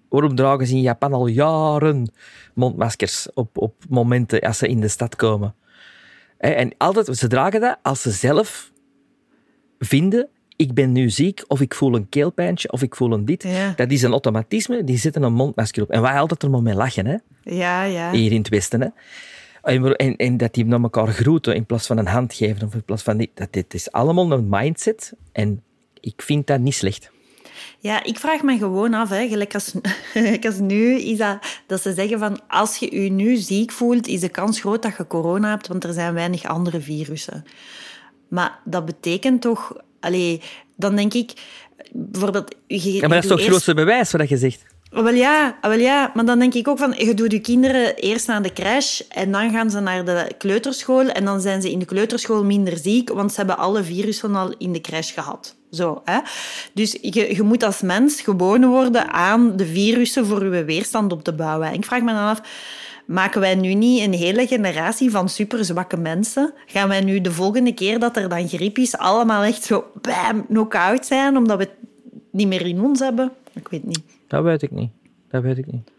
Speaker 2: waarom dragen ze in Japan al jaren mondmaskers op, op momenten als ze in de stad komen? En altijd, ze dragen dat als ze zelf vinden ik ben nu ziek, of ik voel een keelpijntje, of ik voel een dit.
Speaker 1: Ja.
Speaker 2: Dat is een automatisme, die zetten een mondmasker op. En wij altijd er maar mee lachen, hè.
Speaker 1: Ja, ja.
Speaker 2: Hier in het Westen, hè. En, en, en, dat die naar elkaar groeten in plaats van een hand geven, of in plaats van dit. Dat, dit is allemaal een mindset. En ik vind dat niet slecht.
Speaker 1: Ja, ik vraag me gewoon af, hè, gelijk, als, <laughs> als nu, is dat, dat ze zeggen van als je je nu ziek voelt, is de kans groot dat je corona hebt, want er zijn weinig andere virussen. Maar dat betekent toch... Allee, dan denk ik... Bijvoorbeeld... Je,
Speaker 2: ja, maar dat is toch het
Speaker 1: eerst...
Speaker 2: grootste bewijs wat je zegt?
Speaker 1: Wel ja, wel ja, maar dan denk ik ook van, je doet je kinderen eerst naar de crash en dan gaan ze naar de kleuterschool en dan zijn ze in de kleuterschool minder ziek, want ze hebben alle virussen al in de crash gehad. Zo, hè? Dus je, je moet als mens gewoon worden aan de virussen voor je weerstand op te bouwen. En ik vraag me dan af, maken wij nu niet een hele generatie van superzwakke mensen? Gaan wij nu de volgende keer dat er dan griep is, allemaal echt zo bam, knock-out zijn, omdat we het niet meer in ons hebben? Ik weet niet.
Speaker 2: Dat weet ik niet. Dat weet ik niet.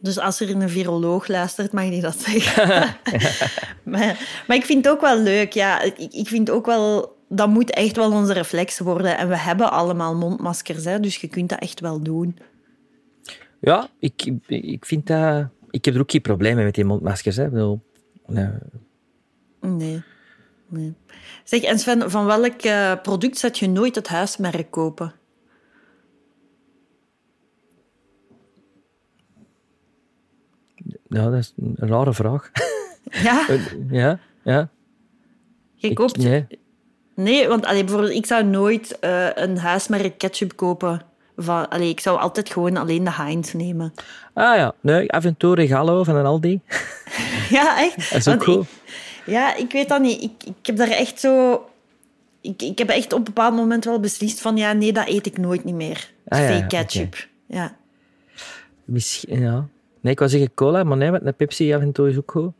Speaker 1: Dus als er een viroloog luistert, mag die dat zeggen. <laughs> <laughs> maar, maar ik vind het ook wel leuk. Ja, ik, ik vind ook wel... Dat moet echt wel onze reflex worden. En we hebben allemaal mondmaskers, hè, dus je kunt dat echt wel doen.
Speaker 2: Ja, ik, ik vind dat... Ik heb er ook geen problemen met die mondmaskers. Hè. Bedoel, nee.
Speaker 1: nee. nee. Zeg, en Sven, van welk uh, product zet je nooit het huismerk kopen?
Speaker 2: Ja, dat is een rare vraag.
Speaker 1: Ja? <laughs>
Speaker 2: ja, ja.
Speaker 1: Je koopt...
Speaker 2: Ik, nee.
Speaker 1: Nee, want allee, bijvoorbeeld, ik zou nooit uh, een huismerk ketchup kopen. Van, allee, ik zou altijd gewoon alleen de Heinz nemen.
Speaker 2: Ah ja, nee, af en toe Regalo van een Aldi. <laughs>
Speaker 1: ja, echt?
Speaker 2: Dat is ook cool.
Speaker 1: Ik, ja, ik weet dat niet. Ik, ik heb daar echt zo... Ik, ik heb echt op een bepaald moment wel beslist van... Ja, nee, dat eet ik nooit niet meer.
Speaker 2: Ah, ja,
Speaker 1: Fake ketchup.
Speaker 2: okay.
Speaker 1: Ja.
Speaker 2: Misschien, ja. Nee, ik wou zeggen cola, maar nee, met een Pepsi af en toe is ook goed.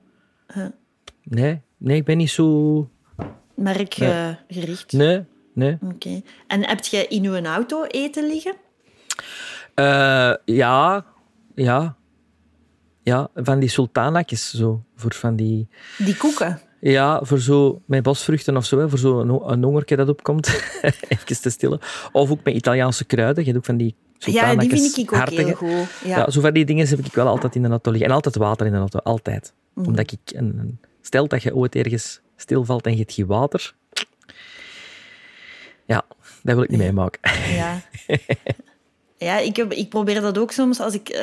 Speaker 2: Nee, nee, ik ben niet zo...
Speaker 1: Merkgericht?
Speaker 2: Nee, nee.
Speaker 1: Oké. Okay. En heb je in uw auto eten liggen?
Speaker 2: Uh, ja, ja. Ja, van die sultanakjes zo. Voor van die...
Speaker 1: Die koeken?
Speaker 2: Ja, voor zo met bosvruchten of zo, hè, voor zo een, een hongertje dat opkomt, <laughs> even te stillen. Of ook met Italiaanse kruiden. Je hebt ook van die
Speaker 1: ja, die vind ik ook
Speaker 2: hartige.
Speaker 1: heel goed. Ja.
Speaker 2: ja, zo van die dingen heb ik wel altijd in de auto liggen. En altijd water in de auto, altijd. Mm. Omdat ik... Een, een, stel dat je ooit ergens stilvalt en je hebt geen water... Ja, dat wil ik niet meemaken.
Speaker 1: Ja. <laughs> Ja, ik, heb, ik probeer dat ook soms als ik... Uh,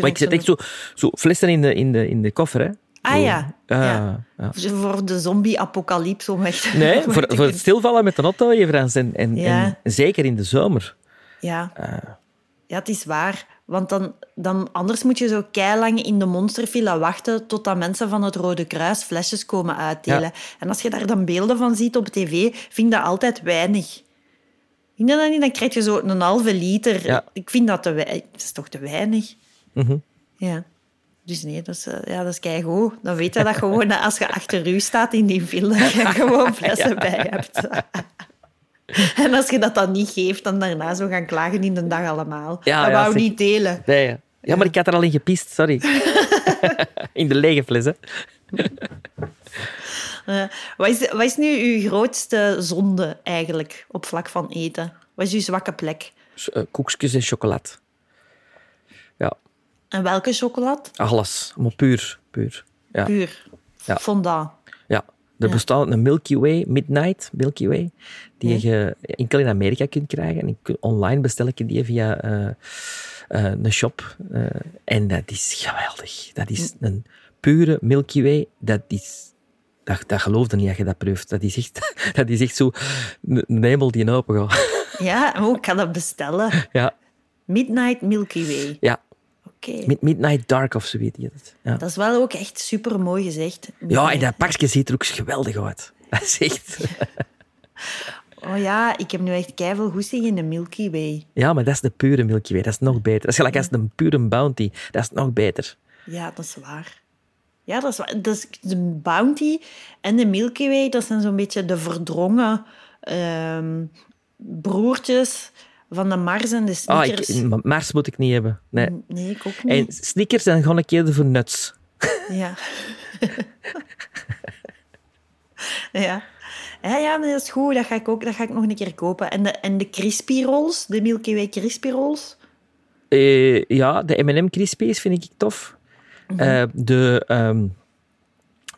Speaker 2: maar ik zet echt zo, zo flessen in de, in, de, in de koffer, hè.
Speaker 1: Ah ja.
Speaker 2: Uh,
Speaker 1: ja. ja. Voor de zombie-apocalypse om echt...
Speaker 2: Nee, <laughs> voor, voor het stilvallen met de auto even en, en,
Speaker 1: ja.
Speaker 2: en zeker in de zomer.
Speaker 1: Ja.
Speaker 2: Uh.
Speaker 1: Ja, het is waar. Want dan, dan, anders moet je zo keilang in de monsterfila wachten totdat mensen van het Rode Kruis flesjes komen uitdelen.
Speaker 2: Ja.
Speaker 1: En als je daar dan beelden van ziet op tv, vind ik dat altijd weinig. Vind je dat niet? Dan krijg je zo een halve liter.
Speaker 2: Ja.
Speaker 1: Ik vind dat te weinig. Dat is toch te weinig?
Speaker 2: Mm -hmm.
Speaker 1: Ja. Dus nee, dat is, uh, ja, dat is keigoed. Dan weet je dat gewoon dat als je achter u staat in die dat je gewoon <laughs> flessen bij hebt. <laughs> <laughs> En als je dat dan niet geeft, dan daarna zo gaan klagen in de dag allemaal.
Speaker 2: Ja,
Speaker 1: dat
Speaker 2: ja,
Speaker 1: wou
Speaker 2: zeg...
Speaker 1: niet delen.
Speaker 2: Nee, ja. maar ik had er al in gepist, sorry. <laughs> in de lege fles, hè.
Speaker 1: Uh, <laughs> wat, is, wat is nu uw grootste zonde eigenlijk op vlak van eten? Wat is uw zwakke plek?
Speaker 2: Uh, koekjes en chocolade. Ja.
Speaker 1: En welke chocolade?
Speaker 2: Alles, maar puur. Puur. Ja.
Speaker 1: Puur.
Speaker 2: Ja.
Speaker 1: Fondant.
Speaker 2: Er bestaat een Milky Way, Midnight Milky Way, die je enkel in Amerika kunt krijgen. En online bestel ik die via eh, eh, een shop. eh, en dat is geweldig. Dat is een pure Milky Way. Dat is... Dat, dat geloofde niet dat je dat proeft. Dat is echt, <laughs> dat is echt zo een hemel die open gaat.
Speaker 1: Ja, oh, ik ga dat bestellen. <laughs>
Speaker 2: Ja,
Speaker 1: Midnight Milky Way.
Speaker 2: ja. Mid- Midnight Dark of zo weet je dat. Ja,
Speaker 1: Dat is wel ook echt super mooi gezegd.
Speaker 2: ja en dat pakje ziet er ook geweldig uit. <laughs> Dat is echt... <laughs>
Speaker 1: Oh ja, ik heb nu echt keiveel goesting in de Milky Way.
Speaker 2: Ja, maar dat is de pure Milky Way. Dat is nog beter. Dat is gelijk als een pure Bounty. Dat is nog beter.
Speaker 1: Ja, dat is waar. Ja, dat is waar. Dat is de Bounty en de Milky Way, dat zijn zo'n beetje de verdrongen ehm, broertjes van de Mars en de
Speaker 2: Ah,
Speaker 1: Snickers.
Speaker 2: ik, Mars moet ik niet hebben. Nee.
Speaker 1: Nee, ik ook
Speaker 2: En
Speaker 1: niet.
Speaker 2: Snickers zijn gewoon een keer voor nuts.
Speaker 1: Ja. ja. Ja, ja, maar dat is goed. Dat ga ik ook dat ga ik nog een keer kopen. En de, en de crispy rolls, de Milky Way crispy rolls.
Speaker 2: Eh, ja, de M&M Crispies vind ik tof. Eh, de, ehm,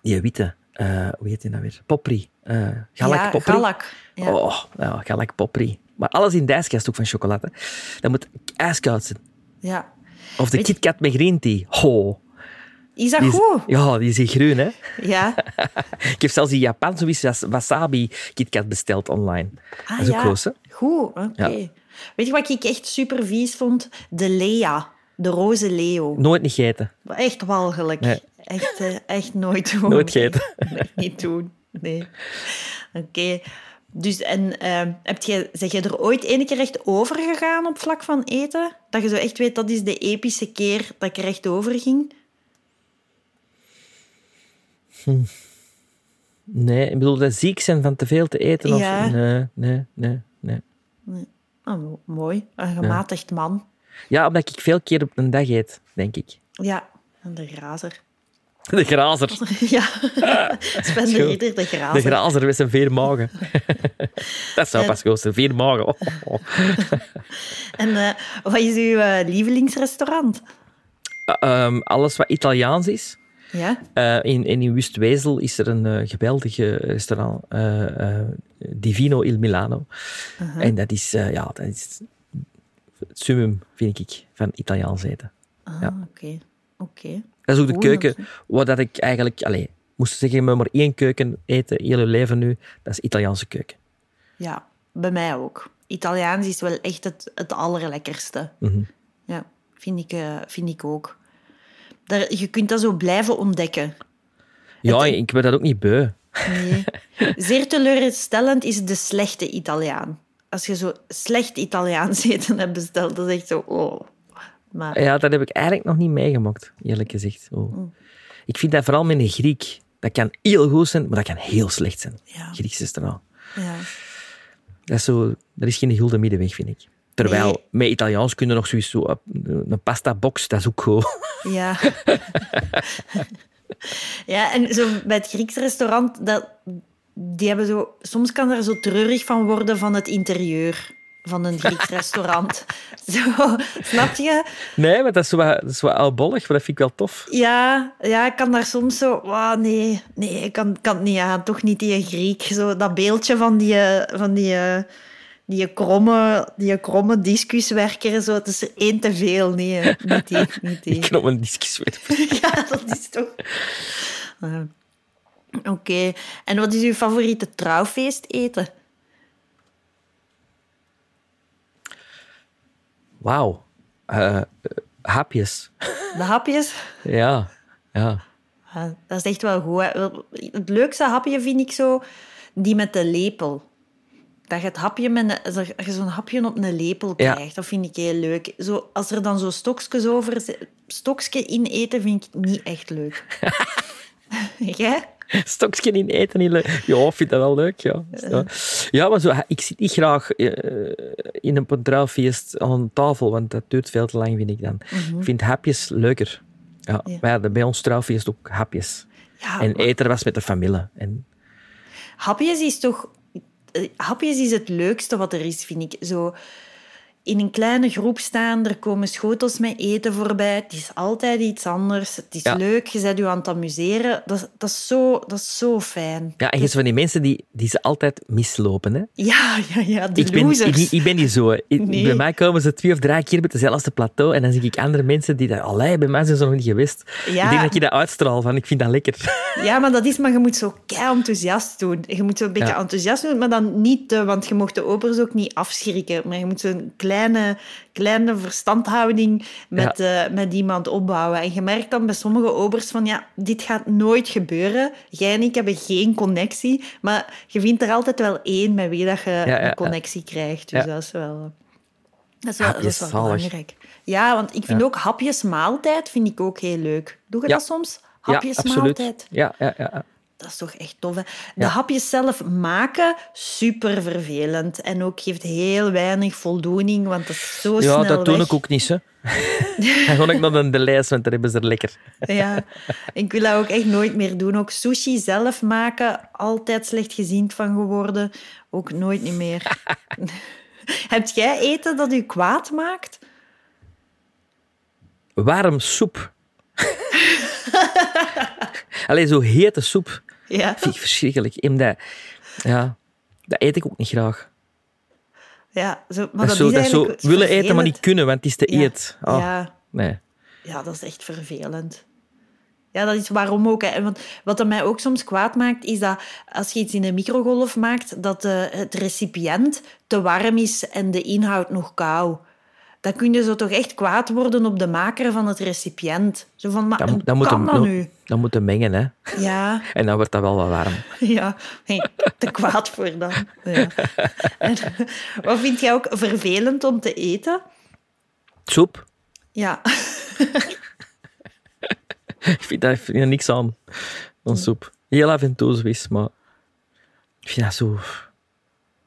Speaker 2: die witte, eh, hoe heet die nou weer? Popri. Galak
Speaker 1: ja,
Speaker 2: Popri.
Speaker 1: galak. Ja.
Speaker 2: Oh, ja, galak Popri. Maar alles in de ijskast ook van chocolade. Dat moet ijskoud zijn.
Speaker 1: ja.
Speaker 2: Of de
Speaker 1: je-
Speaker 2: KitKat met green tea. Oh,
Speaker 1: Is dat
Speaker 2: die is,
Speaker 1: goed?
Speaker 2: ja, die is hier groen, hè.
Speaker 1: Ja. <laughs>
Speaker 2: Ik heb zelfs in Japan zoiets wasabi KitKat besteld online.
Speaker 1: Ah,
Speaker 2: dat is ook
Speaker 1: ja.
Speaker 2: goed, hè.
Speaker 1: Goed, oké.
Speaker 2: Ja.
Speaker 1: Weet je wat ik echt super vies vond? De Lea. De roze Leo.
Speaker 2: Nooit niet gegeten.
Speaker 1: Echt walgelijk.
Speaker 2: Nee.
Speaker 1: Echt, eh, echt nooit doen.
Speaker 2: Nooit gegeten.
Speaker 1: Nee, niet doen. Nee. Oké. Dus, en eh, heb je, zeg je er ooit ene keer echt over gegaan op vlak van eten? Dat je zo echt weet, dat is de epische keer dat ik er echt over ging?
Speaker 2: Nee, ik bedoel, dat ziek zijn van te veel te eten. Of,
Speaker 1: Ja.
Speaker 2: Nee, nee, nee, nee.
Speaker 1: Ah, mo- mooi. Een gematigd man.
Speaker 2: Ja, omdat ik veel keer op een dag eet, denk ik.
Speaker 1: Ja, en de grazer.
Speaker 2: De grazer. <laughs>
Speaker 1: Ja, <laughs> Sven de
Speaker 2: Goed.
Speaker 1: Ridder, de
Speaker 2: De
Speaker 1: grazer.
Speaker 2: grazer met zijn vier magen. <laughs> dat zou pas goed zijn, vier magen. Oh, oh, oh.
Speaker 1: En eh, wat is uw eh, lievelingsrestaurant?
Speaker 2: Uh, um, alles wat Italiaans is.
Speaker 1: Ja?
Speaker 2: In, in Wustwezel is er een geweldige restaurant, Divino il Milano. En dat is, ja, dat is het summum, vind ik, van Italiaans eten.
Speaker 1: Ah,
Speaker 2: Ja.
Speaker 1: oké. Oké.
Speaker 2: Dat is ook de keuken waar dat ik eigenlijk... Allez, moest zeggen, maar maar één keuken eten, heel je leven nu, dat is Italiaanse keuken.
Speaker 1: Ja, bij mij ook. Italiaans is wel echt het, het allerlekkerste.
Speaker 2: Mhm.
Speaker 1: Ja, vind ik, eh, vind ik ook. Daar, je kunt dat zo blijven ontdekken.
Speaker 2: Ja, ik ben dat ook niet beu.
Speaker 1: Nee. Zeer teleurstellend is de slechte Italiaan. Als je zo slecht Italiaans <laughs> eten hebt besteld, dan is echt zo... Oh. Maar
Speaker 2: Ja, dat heb ik eigenlijk nog niet meegemaakt, eerlijk gezegd. Oh.
Speaker 1: Mm.
Speaker 2: Ik vind dat vooral met een Griek. Dat kan heel goed zijn, maar dat kan heel slecht zijn.
Speaker 1: Ja.
Speaker 2: Grieks restaurant.
Speaker 1: ja.
Speaker 2: Dat is, zo, dat is geen gulden middenweg, vind ik. Terwijl
Speaker 1: Nee.
Speaker 2: met Italiaans kun je nog zoiets zo, op- een pasta box, dat is ook goed.
Speaker 1: Ja. <laughs> ja, en zo bij het Grieks restaurant, dat, die hebben zo, soms kan er zo treurig van worden van het interieur van een Grieks restaurant. <laughs> Zo, snap je?
Speaker 2: Nee, maar dat is wat, dat is wat oudbollig, maar dat vind ik wel tof.
Speaker 1: Ja, ja, ik kan daar soms zo... "Wauw, nee, nee, ik kan, kan het niet aan. Toch niet die Griek. Zo, dat beeldje van die, eh, van die, eh, die, kromme, die kromme discuswerker. Zo, het is er één te veel. Nee, niet die. <laughs> Niet die.
Speaker 2: Ik knop een discus weer. <laughs>
Speaker 1: Ja, dat is toch... Eh, Oké. En wat is uw favoriete trouwfeest
Speaker 2: Wauw. Eh, eh, hapjes.
Speaker 1: De hapjes?
Speaker 2: Ja, ja.
Speaker 1: Ja, dat is echt wel goed. hè. Het leukste hapje vind ik zo die met de lepel. Dat je, het hapje met een, dat je zo'n hapje op een lepel
Speaker 2: Ja.
Speaker 1: krijgt. Dat vind ik heel leuk. Zo, als er dan zo stokjes over stokje in eten, vind ik niet echt leuk. <laughs> Jij? <laughs>
Speaker 2: Stokje in eten, leuk. Ja, ik vind dat wel leuk, ja. Ja, ja maar zo, ik zit niet graag eh, in een trouwfeest aan tafel, want dat duurt veel te lang, vind ik dan. Ik vind hapjes leuker. Ja,
Speaker 1: Ja.
Speaker 2: wij hadden bij ons trouwfeest ook hapjes.
Speaker 1: Ja,
Speaker 2: en eten was met de familie. En,
Speaker 1: hapjes is toch... eh, Hapjes is het leukste wat er is, vind ik. Zo in een kleine groep staan, er komen schotels met eten voorbij. Het is altijd iets anders. Het is
Speaker 2: Ja.
Speaker 1: leuk, je bent je aan het amuseren. Dat, is- dat, is, zo, dat is zo fijn.
Speaker 2: ja, en je hebt van die mensen die, die ze altijd mislopen. Hè?
Speaker 1: Ja, ja, ja, de
Speaker 2: Ik ben,
Speaker 1: losers.
Speaker 2: ik, ik ben niet zo. hè. Ik-
Speaker 1: Nee.
Speaker 2: Bij mij komen ze twee of drie keer met dezelfde plateau en dan zie ik andere mensen die dat... Allee, bij mij zijn ze nog niet geweest.
Speaker 1: Ja.
Speaker 2: Ik denk dat je dat uitstraal van, ik vind dat lekker. <laughs>
Speaker 1: Ja, maar dat is, maar je moet zo kei enthousiast doen. Je moet zo een beetje
Speaker 2: Ja.
Speaker 1: enthousiast doen, maar dan niet te, want je mocht de opers ook niet afschrikken. Maar je moet zo'n kleine, kleine verstandhouding met, eh, met iemand opbouwen. En je merkt dan bij sommige obers van, ja, dit gaat nooit gebeuren. Jij en ik hebben geen connectie, maar je vindt er altijd wel één met wie dat je
Speaker 2: ja,
Speaker 1: een connectie krijgt. Dus dat is wel... Dat is wel, dat is wel
Speaker 2: Hapjes, zalig.
Speaker 1: belangrijk. Ja, want ik vind ook hapjes maaltijd vind ik ook heel leuk. Doe je dat soms? Hapjes maaltijd.
Speaker 2: Ja, ja, ja.
Speaker 1: Dat is toch echt tof, hè? De
Speaker 2: Ja.
Speaker 1: hapjes zelf maken, super vervelend. En ook geeft heel weinig voldoening, want dat is zo
Speaker 2: Ja,
Speaker 1: snel
Speaker 2: dat doe ik ook niet, hè. Dan ga ik naar de, de lijst, want daar hebben ze er lekker.
Speaker 1: Ja, ik wil dat ook echt nooit meer doen. Ook sushi zelf maken, altijd slecht gezien van geworden. Ook nooit niet meer. <laughs> Heb jij eten dat u kwaad maakt?
Speaker 2: Warm soep. <laughs> Allee, zo hete soep.
Speaker 1: Ja.
Speaker 2: Vind ik verschrikkelijk. Omdat, ja, dat eet ik ook niet graag.
Speaker 1: Ja, zo, maar
Speaker 2: Dat dat zo willen eten, maar niet kunnen, want het is te
Speaker 1: Ja.
Speaker 2: eet. Oh,
Speaker 1: Ja,
Speaker 2: Nee.
Speaker 1: ja, dat is echt vervelend. Ja, dat is waarom ook. Hè. En Want wat dat mij ook soms kwaad maakt, is dat als je iets in een microgolf maakt, dat de, het recipiënt te warm is en de inhoud nog kou. Dan kun je zo toch echt kwaad worden op de maker van het recipiënt. Zo van, maar
Speaker 2: Dan, dan, moet
Speaker 1: kan dat nu?
Speaker 2: dan moet je mengen, hè.
Speaker 1: Ja,
Speaker 2: En dan wordt dat wel wat warm. <laughs>
Speaker 1: ja. Hey, te kwaad voor dan. Ja. En, wat vind jij ook vervelend om te eten?
Speaker 2: Soep.
Speaker 1: Ja, <laughs>
Speaker 2: Ik vind daar vind er niks aan. Van soep. Heel af en toe zoiets, maar ik vind dat zo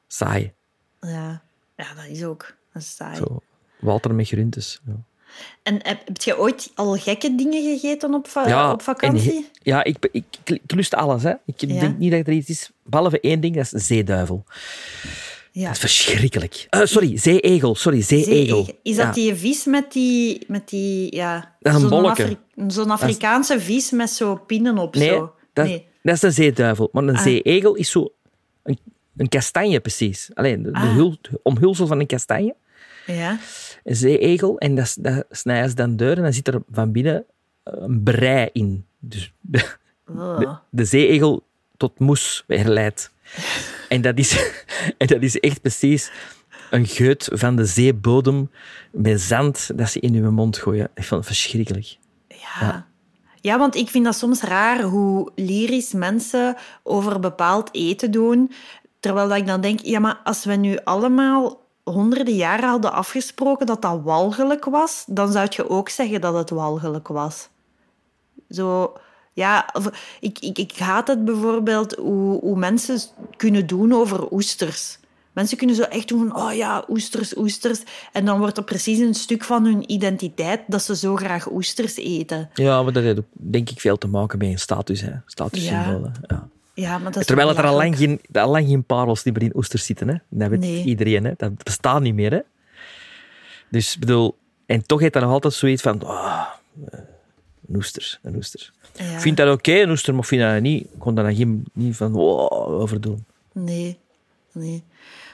Speaker 2: saai.
Speaker 1: ja. ja dat is ook. Dat is saai.
Speaker 2: Zo. Walter met groentes. Ja.
Speaker 1: En heb, heb je ooit al gekke dingen gegeten op, va-
Speaker 2: Ja,
Speaker 1: op vakantie?
Speaker 2: en ja, ik, ik, ik, ik lust alles. Hè. Ik
Speaker 1: Ja.
Speaker 2: denk niet dat er iets is, behalve één ding, dat is een zeeduivel.
Speaker 1: ja.
Speaker 2: Dat is verschrikkelijk. Eh, sorry, zeeegel. Sorry, zeeegel.
Speaker 1: Zee- Is dat
Speaker 2: Ja.
Speaker 1: die vis met die... Met die ja,
Speaker 2: Dat is een
Speaker 1: zo'n. Afri- Zo'n Afrikaanse vis met zo pinnen op.
Speaker 2: Nee,
Speaker 1: zo.
Speaker 2: dat,
Speaker 1: nee.
Speaker 2: dat is een zeeduivel. Maar een
Speaker 1: Ah.
Speaker 2: zeeegel is zo een, een kastanje precies. Alleen de, de
Speaker 1: Ah.
Speaker 2: hul- de omhulsel van een kastanje.
Speaker 1: Ja.
Speaker 2: Een zeeegel. En dat, dat snijden ze dan deur en dan zit er van binnen eh, een brei in. Dus <laughs> de,
Speaker 1: Oh.
Speaker 2: de, de zeeegel tot moes herleidt. En dat, is, <laughs> en dat is echt precies een geut van de zeebodem met zand dat ze in uw mond gooien. Ik vond het verschrikkelijk.
Speaker 1: Ja. ja, want ik vind dat soms raar hoe lyrisch mensen over bepaald eten doen. Terwijl dat ik dan denk, ja, maar als we nu allemaal honderden jaren hadden afgesproken dat dat walgelijk was, dan zou je ook zeggen dat het walgelijk was. Zo, ja, ik, ik, ik haat het bijvoorbeeld hoe, hoe mensen kunnen doen over oesters. Mensen kunnen zo echt doen van, oh ja, oesters, oesters. En dan wordt er precies een stuk van hun identiteit dat ze zo graag oesters eten.
Speaker 2: Ja, maar dat heeft ook, denk ik veel te maken met een status. Hè. Statussymbolen. Ja.
Speaker 1: Ja, maar dat
Speaker 2: Terwijl het er al lang, geen, al lang geen parels die meer in oesters zitten. Hè. Dat weet
Speaker 1: Nee.
Speaker 2: iedereen. Hè. Dat bestaat niet meer. Hè. Dus ik bedoel, en toch heeft dat nog altijd zoiets van. eh, een oester, een oester.
Speaker 1: Ja.
Speaker 2: Ik vind dat oké, een oester, maar vind dat niet. Ik kon daar dan geen, niet van wow, over doen.
Speaker 1: Nee, nee.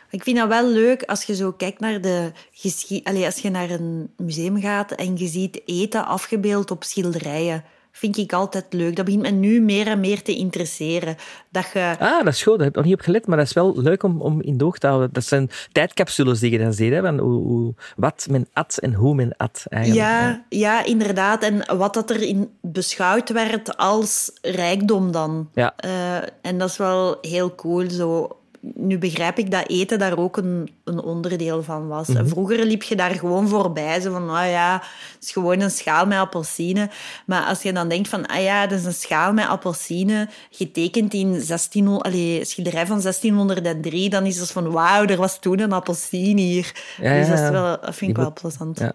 Speaker 1: Ik vind dat wel leuk als je zo kijkt naar de geschiedenis. Als je naar een museum gaat en je ziet eten afgebeeld op schilderijen. Vind ik altijd leuk. Dat begint me nu meer en meer te interesseren. Dat je...
Speaker 2: Ah, dat is goed. Daar heb ik nog niet op gelet, maar dat is wel leuk om, om in de oog te houden. Dat zijn tijdcapsules die je dan ziet. Hè, van hoe, hoe, wat men at en hoe men at. Eigenlijk.
Speaker 1: Ja, ja, inderdaad. En wat dat erin beschouwd werd als rijkdom dan.
Speaker 2: Ja.
Speaker 1: Eh, en dat is wel heel cool. Zo. Nu begrijp ik dat eten daar ook een, een onderdeel van was.
Speaker 2: Mhm.
Speaker 1: Vroeger liep je daar gewoon voorbij. Zo van, ah ja, het is gewoon een schaal met appelsine. Maar als je dan denkt van, ah ja, dat is een schaal met appelsine, getekend in 1600, allee, schilderij van 1603, dan is het van, wauw, er was toen een appelsine hier.
Speaker 2: Ja,
Speaker 1: dus dat, is wel, dat vind ik wel plezant.
Speaker 2: Ja.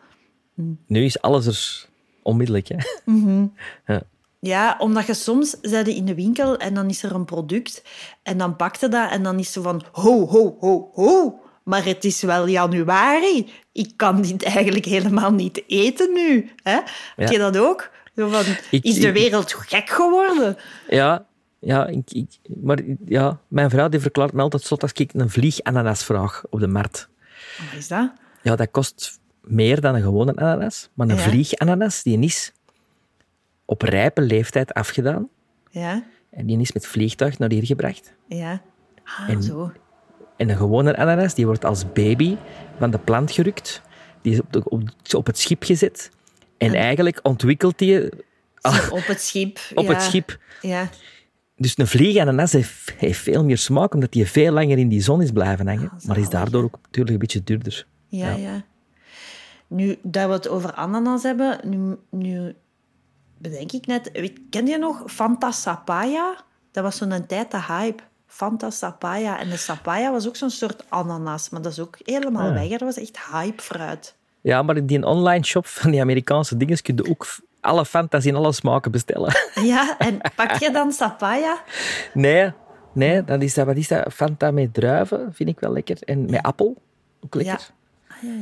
Speaker 2: Nu is alles er onmiddellijk. Hè. ja.
Speaker 1: Ja, omdat je soms in de winkel en dan is er een product en dan pakt je dat en dan is ze van ho, ho, ho, ho. Maar het is wel januari. Ik kan dit eigenlijk helemaal niet eten nu. Hè? Heb je dat ook? Zo van,
Speaker 2: Ik-
Speaker 1: is de
Speaker 2: ik-
Speaker 1: wereld gek geworden?
Speaker 2: Ja, ja, ik, ik, maar ja, mijn vrouw die verklaart me altijd zot als ik een vliegananas vraag op de markt.
Speaker 1: Wat is dat?
Speaker 2: Ja, dat kost meer dan een gewone ananas. Maar een
Speaker 1: Ja.
Speaker 2: vliegananas, die is op rijpe leeftijd afgedaan.
Speaker 1: Ja,
Speaker 2: En die is met vliegtuig naar hier gebracht.
Speaker 1: ja. Ah,
Speaker 2: En-
Speaker 1: zo.
Speaker 2: En een gewone ananas, die wordt als baby van de plant gerukt. Die is op, de- op, op het schip gezet. En eigenlijk ontwikkelt die
Speaker 1: Zo op het schip. <laughs>
Speaker 2: op
Speaker 1: ja.
Speaker 2: het schip.
Speaker 1: Ja.
Speaker 2: Dus een vliegananas heeft, heeft veel meer smaak, omdat die veel langer in die zon is blijven hangen. maar is daardoor ook natuurlijk een beetje duurder.
Speaker 1: Ja, ja. Nu dat we het over ananas hebben, nu, nu bedenk ik net... Ken je nog Fanta Sapaya? Dat was zo'n tijd de hype. Fanta Sapaya. En de Sapaya was ook zo'n soort ananas. Maar dat is ook helemaal
Speaker 2: Ah.
Speaker 1: weg. Dat was echt hype fruit.
Speaker 2: Ja, maar in die online shop van die Amerikaanse dingen kun je ook alle Fantas in alle smaken bestellen. <laughs>
Speaker 1: Ja, en pak je dan Sapaya?
Speaker 2: Nee, nee dat is dat, wat is dat? Fanta met druiven vind ik wel lekker. En met appel, ook lekker.
Speaker 1: Ja.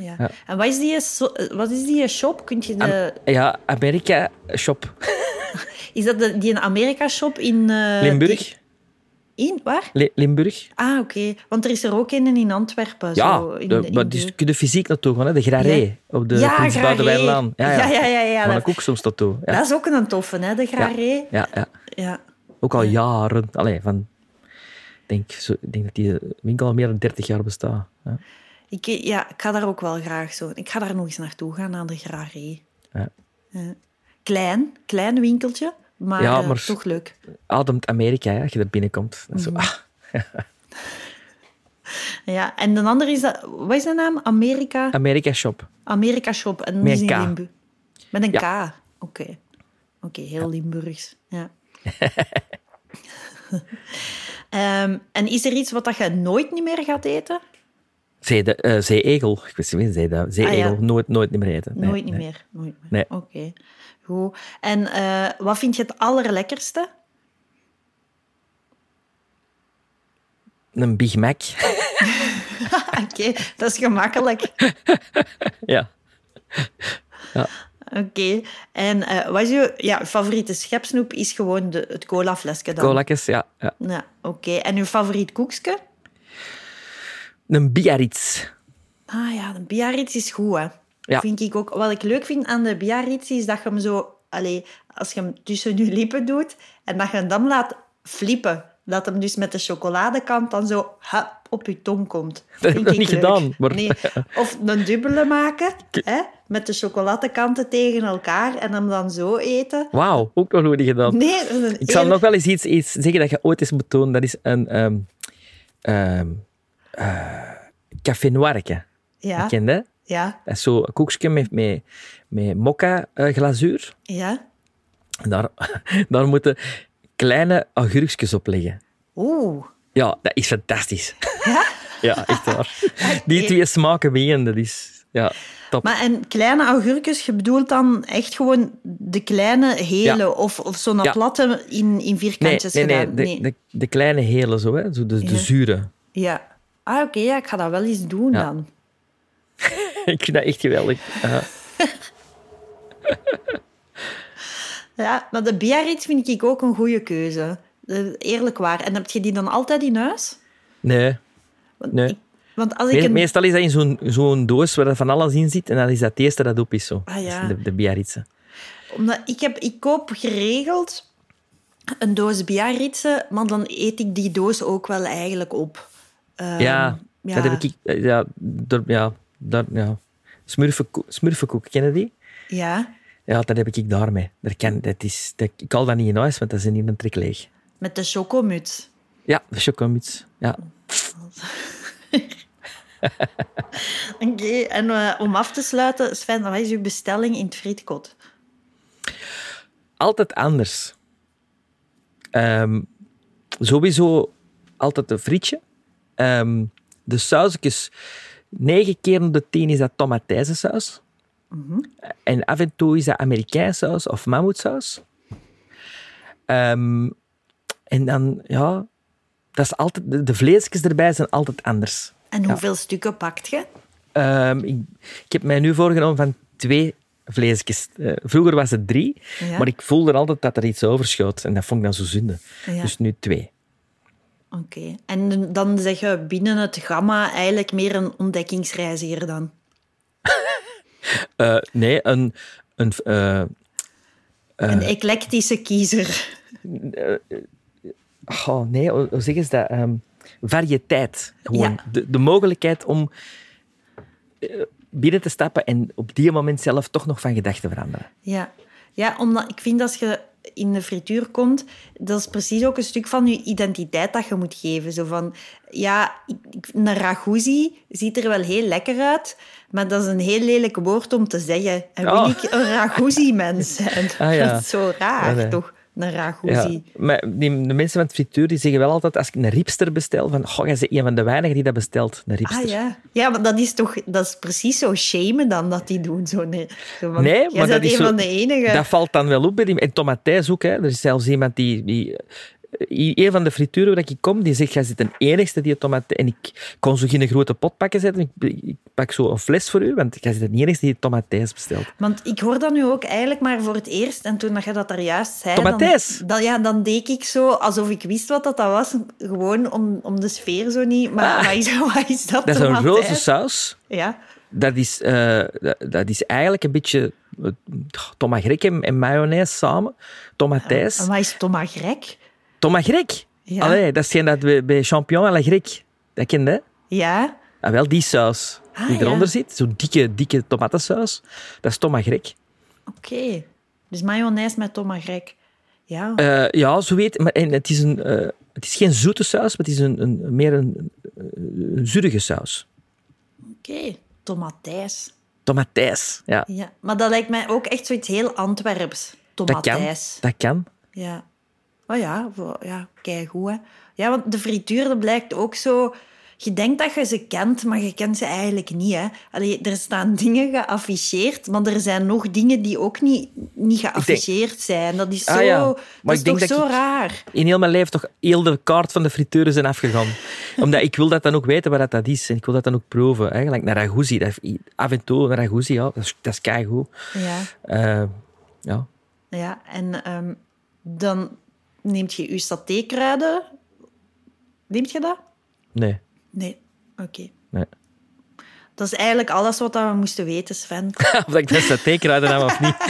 Speaker 1: Ja. En wat is, die, so- wat is die shop? Kunt je de,
Speaker 2: Ja, Amerika shop. <laughs>
Speaker 1: is dat de, die Amerika-shop in... eh,
Speaker 2: Limburg.
Speaker 1: In? Waar?
Speaker 2: Li- Limburg.
Speaker 1: Ah, oké. Want er is er ook een in Antwerpen.
Speaker 2: Ja,
Speaker 1: zo, in,
Speaker 2: de,
Speaker 1: in
Speaker 2: maar
Speaker 1: de-
Speaker 2: dus kun je fysiek naartoe gaan, hè? de Graré.
Speaker 1: Ja.
Speaker 2: Op de
Speaker 1: Ja.
Speaker 2: Boudewijnlaan. <laughs> Ja, ja.
Speaker 1: Ja, ja, ja, dat-
Speaker 2: ook soms naartoe. Ja.
Speaker 1: Dat is ook een toffe, hè, de Graré.
Speaker 2: Ja, ja.
Speaker 1: Ja.
Speaker 2: Ook al jaren. Allee, van... Ik denk, zo, denk dat die winkel al meer dan 30 jaar bestaat. Ja.
Speaker 1: Ik, ja, ik ga daar ook wel graag zo. Ik ga daar nog eens naartoe gaan, naar de Graré.
Speaker 2: Ja.
Speaker 1: Klein, klein winkeltje, maar,
Speaker 2: Ja,
Speaker 1: eh,
Speaker 2: maar-
Speaker 1: toch leuk.
Speaker 2: Ademt Amerika, hè, als je er binnenkomt. Zo,
Speaker 1: Mhm.
Speaker 2: ah, <laughs>
Speaker 1: Ja, en de andere is dat... Wat is de naam? Amerika...
Speaker 2: Amerika shop.
Speaker 1: Amerika Shop. En
Speaker 2: Met een K.
Speaker 1: Limburg. Met een
Speaker 2: Ja.
Speaker 1: K. Oké. Oké, heel Limburgs. Ja. <laughs> Ehm, en is er iets wat dat je nooit niet meer gaat eten?
Speaker 2: Zee, de, eh, zee-egel. Ik wist niet, zee, zee-egel.
Speaker 1: Ah, ja.
Speaker 2: nooit, nooit niet meer eten. Nee,
Speaker 1: nooit niet
Speaker 2: nee.
Speaker 1: meer. Nooit meer.
Speaker 2: Nee.
Speaker 1: Oké. Goed. En eh, wat vind je het allerlekkerste?
Speaker 2: Een Big Mac. <laughs>
Speaker 1: Oké, dat is gemakkelijk. <laughs>
Speaker 2: ja.
Speaker 1: Oké. En eh, wat is je ja, favoriete schepsnoep? Is gewoon de, het colaflesje dan?
Speaker 2: Colakjes, ja. ja.
Speaker 1: Ja, oké. En uw favoriet koekje?
Speaker 2: Een Biarritz.
Speaker 1: Ah ja, de Biarritz is goed, hè.
Speaker 2: Ja.
Speaker 1: Vind ik ook. Wat ik leuk vind aan de Biarritz is dat je hem zo... Allee, als je hem tussen je lippen doet en dat je hem dan laat flippen. Dat hem dus met de chocoladekant dan zo hup, op je tong komt. <laughs>
Speaker 2: heb
Speaker 1: Vind
Speaker 2: ik nog niet
Speaker 1: leuk.
Speaker 2: gedaan, maar-
Speaker 1: Nee. Of een dubbele maken, <laughs> hè, met de chocoladekanten tegen elkaar en hem dan zo eten.
Speaker 2: Wauw, ook nog nooit gedaan.
Speaker 1: Nee, dat een
Speaker 2: Ik zal nog wel eens iets, iets zeggen dat je ooit eens moet doen. Dat is een ehm ehm eh, café noirke.
Speaker 1: Ja, ja,
Speaker 2: Dat is zo een koekje met, met, met mokka eh, glazuur.
Speaker 1: ja.
Speaker 2: Daar, <laughs> daar moeten kleine augurkjes op liggen.
Speaker 1: Oeh.
Speaker 2: Ja, dat is fantastisch.
Speaker 1: Ja? <laughs>
Speaker 2: Ja, echt waar. <laughs> Die twee smaken bijeen, dat is ja, top.
Speaker 1: Maar en kleine augurkjes, je bedoelt dan echt gewoon de kleine hele
Speaker 2: Ja.
Speaker 1: of, of zo'n
Speaker 2: Ja.
Speaker 1: platte in, in
Speaker 2: nee,
Speaker 1: vierkantjes
Speaker 2: nee, nee,
Speaker 1: gedaan?
Speaker 2: de, De, de kleine hele zo, hè. Zo de, de zure.
Speaker 1: Ja. Ah, oké, ja, ik ga dat wel eens doen
Speaker 2: Ja.
Speaker 1: dan. <laughs>
Speaker 2: Ik vind dat echt geweldig. Ja. <laughs>
Speaker 1: Ja, maar de Biarritz vind ik ook een goede keuze. Eh, Eerlijk waar. En heb je die dan altijd in huis?
Speaker 2: Nee,
Speaker 1: Want,
Speaker 2: Nee.
Speaker 1: ik- want als ik een...
Speaker 2: Meestal is dat in zo'n zo'n doos waar er van alles in zit en dan is dat het eerste dat op is. Zo.
Speaker 1: Ah, ja.
Speaker 2: De, de Biarritze.
Speaker 1: Omdat ik, heb, ik koop geregeld een doos Biarritze, maar dan eet ik die doos ook wel eigenlijk op. Ehm,
Speaker 2: ja,
Speaker 1: ja.
Speaker 2: dat heb ik... Ja, daar, ja, daar, ja. Smurfenkoek, smurfenkoek, ken je die?
Speaker 1: Ja,
Speaker 2: Ja, dat heb ik daarmee. Daar kan, dat is, dat, ik haal dat niet in huis, want dat is niet een trek leeg.
Speaker 1: met de chocomuts.
Speaker 2: Ja, de chocomuts. Ja. <laughs>
Speaker 1: Oké, en eh, om af te sluiten, Sven, wat is uw bestelling in het frietkot?
Speaker 2: Altijd anders. Ehm, sowieso altijd een frietje. Ehm, de sausjes, negen keer op de tien is dat tomatijzensaus. En af en toe is dat Amerikaansaus of mammoetsaus. Ehm, en dan, ja, dat is altijd, de, de vleesjes erbij zijn altijd anders.
Speaker 1: En hoeveel stukken pakt je?
Speaker 2: Ehm, ik, ik heb mij nu voorgenomen van twee vleesjes. Eh, vroeger was het drie,
Speaker 1: Ja.
Speaker 2: maar ik voelde altijd dat er iets overschoot. En dat vond ik dan zo zonde.
Speaker 1: Ja.
Speaker 2: Dus nu twee.
Speaker 1: Oké. En dan zeg je binnen het gamma eigenlijk meer een ontdekkingsreiziger dan? <laughs>
Speaker 2: Eh, nee, een... een eh,
Speaker 1: Een eclectische kiezer.
Speaker 2: oh, nee, hoe zeggen ze dat? Ehm, variëteit. Gewoon.
Speaker 1: Ja.
Speaker 2: De, de mogelijkheid om eh, binnen te stappen en op die moment zelf toch nog van gedachten veranderen.
Speaker 1: Ja. ja, omdat ik vind als je in de frituur komt, dat is precies ook een stuk van je identiteit dat je moet geven. Zo van, ja, een raguzi ziet er wel heel lekker uit, maar dat is een heel lelijk woord om te zeggen. En wil
Speaker 2: Oh.
Speaker 1: ik een raguzi-mens zijn?
Speaker 2: Ah, ja. <laughs>
Speaker 1: Dat is zo raar,
Speaker 2: Ja, nee.
Speaker 1: toch? Een
Speaker 2: Ja, maar die, de mensen van het frituur die zeggen wel altijd, als ik een ripster bestel, van, goh, jij bent een van de weinigen die dat bestelt, een ripster.
Speaker 1: Ah ja. Ja, maar dat is toch dat is precies zo shamen dan dat die doen. Zo, nee,
Speaker 2: Nee,
Speaker 1: jij
Speaker 2: maar dat is
Speaker 1: een
Speaker 2: zo-
Speaker 1: van de enigen.
Speaker 2: Dat valt dan wel op bij die... En tomatijs ook, hè. Er is zelfs iemand die... die een van de frituren waar ik kom, die zegt, jij zit een enigste die tomatijs... En ik kon zo geen grote pot pakken zetten. Ik, ik pak zo een fles voor u, want jij zit een enigste die tomatijs bestelt.
Speaker 1: Want ik hoor dat nu ook eigenlijk maar voor het eerst. En toen dat je dat daar juist zei...
Speaker 2: Tomatijs?
Speaker 1: Dan, dan, ja, dan deed ik zo alsof ik wist wat dat, dat was. Gewoon om, om de sfeer zo niet... Maar
Speaker 2: Ah.
Speaker 1: wat, is, <laughs> wat is dat,
Speaker 2: Dat is een roze saus.
Speaker 1: Ja.
Speaker 2: Dat is, eh, dat, dat is eigenlijk een beetje uh, tomagrek en, mayonaise samen. Tomatijs.
Speaker 1: En wat is Ja.
Speaker 2: Allee, dat is geen dat bij, bij champignon à la grec. Dat ken je, hè?
Speaker 1: Ja.
Speaker 2: Ah, wel, die saus
Speaker 1: Ah,
Speaker 2: die
Speaker 1: ja.
Speaker 2: eronder zit. Zo'n dikke, dikke tomatensaus. Dat is tomagrek.
Speaker 1: Oké. Dus mayonaise met tomagrek. Ja.
Speaker 2: Eh ja, zo weet maar en het. Is een, eh, het is geen zoete saus, maar het is een, een, meer een, een zurige saus.
Speaker 1: Oké. Tomatijs.
Speaker 2: Tomatijs, ja.
Speaker 1: Ja. Maar dat lijkt mij ook echt zoiets heel Antwerps.
Speaker 2: Dat kan.
Speaker 1: Tomatijs.
Speaker 2: Dat kan.
Speaker 1: Ja. Oh ja, ja keigoed, hè. Ja, want de frituur, dat blijkt ook zo... Je denkt dat je ze kent, maar je kent ze eigenlijk niet, hè. Allee, er staan <laughs> dingen geafficheerd, maar er zijn nog dingen die ook niet, niet geafficheerd zijn. Dat is zo...
Speaker 2: Ah ja, maar
Speaker 1: dat is toch
Speaker 2: dat
Speaker 1: zo raar.
Speaker 2: In heel mijn leven toch heel de kaart van de frituren zijn afgegaan. <laughs> Omdat ik wil dat dan ook weten wat dat is. En ik wil dat dan ook proeven. Eigenlijk naar af en toe een raguzi, ja, dat is, dat is keigoed.
Speaker 1: Ja.
Speaker 2: Eh, ja.
Speaker 1: Ja, en ehm, dan neemt je je satékruiden. Neemt je dat?
Speaker 2: Nee.
Speaker 1: Nee. Oké.
Speaker 2: nee.
Speaker 1: Dat is eigenlijk alles wat we moesten weten, Sven. <laughs>
Speaker 2: of ik dat satékruiden nam of niet. <laughs>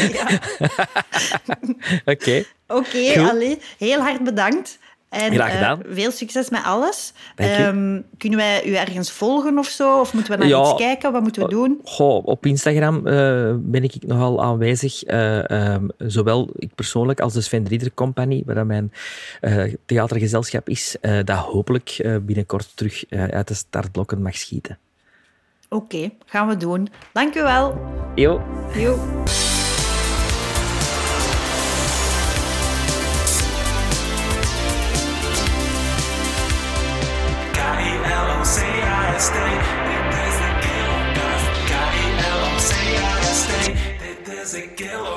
Speaker 2: <laughs> Oké.
Speaker 1: Oké, allee, heel hard bedankt. En,
Speaker 2: Graag
Speaker 1: eh,
Speaker 2: gedaan.
Speaker 1: veel succes met alles. Ehm, kunnen wij u ergens volgen of zo? Of moeten we naar
Speaker 2: Ja.
Speaker 1: iets kijken? Wat moeten we doen?
Speaker 2: Goh, op Instagram eh, ben ik nogal aanwezig. eh, ehm, zowel ik persoonlijk als de Sven Rieder Company, waar mijn theatergezelschap is, dat hopelijk binnenkort terug uit de startblokken mag schieten.
Speaker 1: Oké, gaan we doen. Dank u wel.
Speaker 2: Yo.
Speaker 1: Jo. There's a guilt.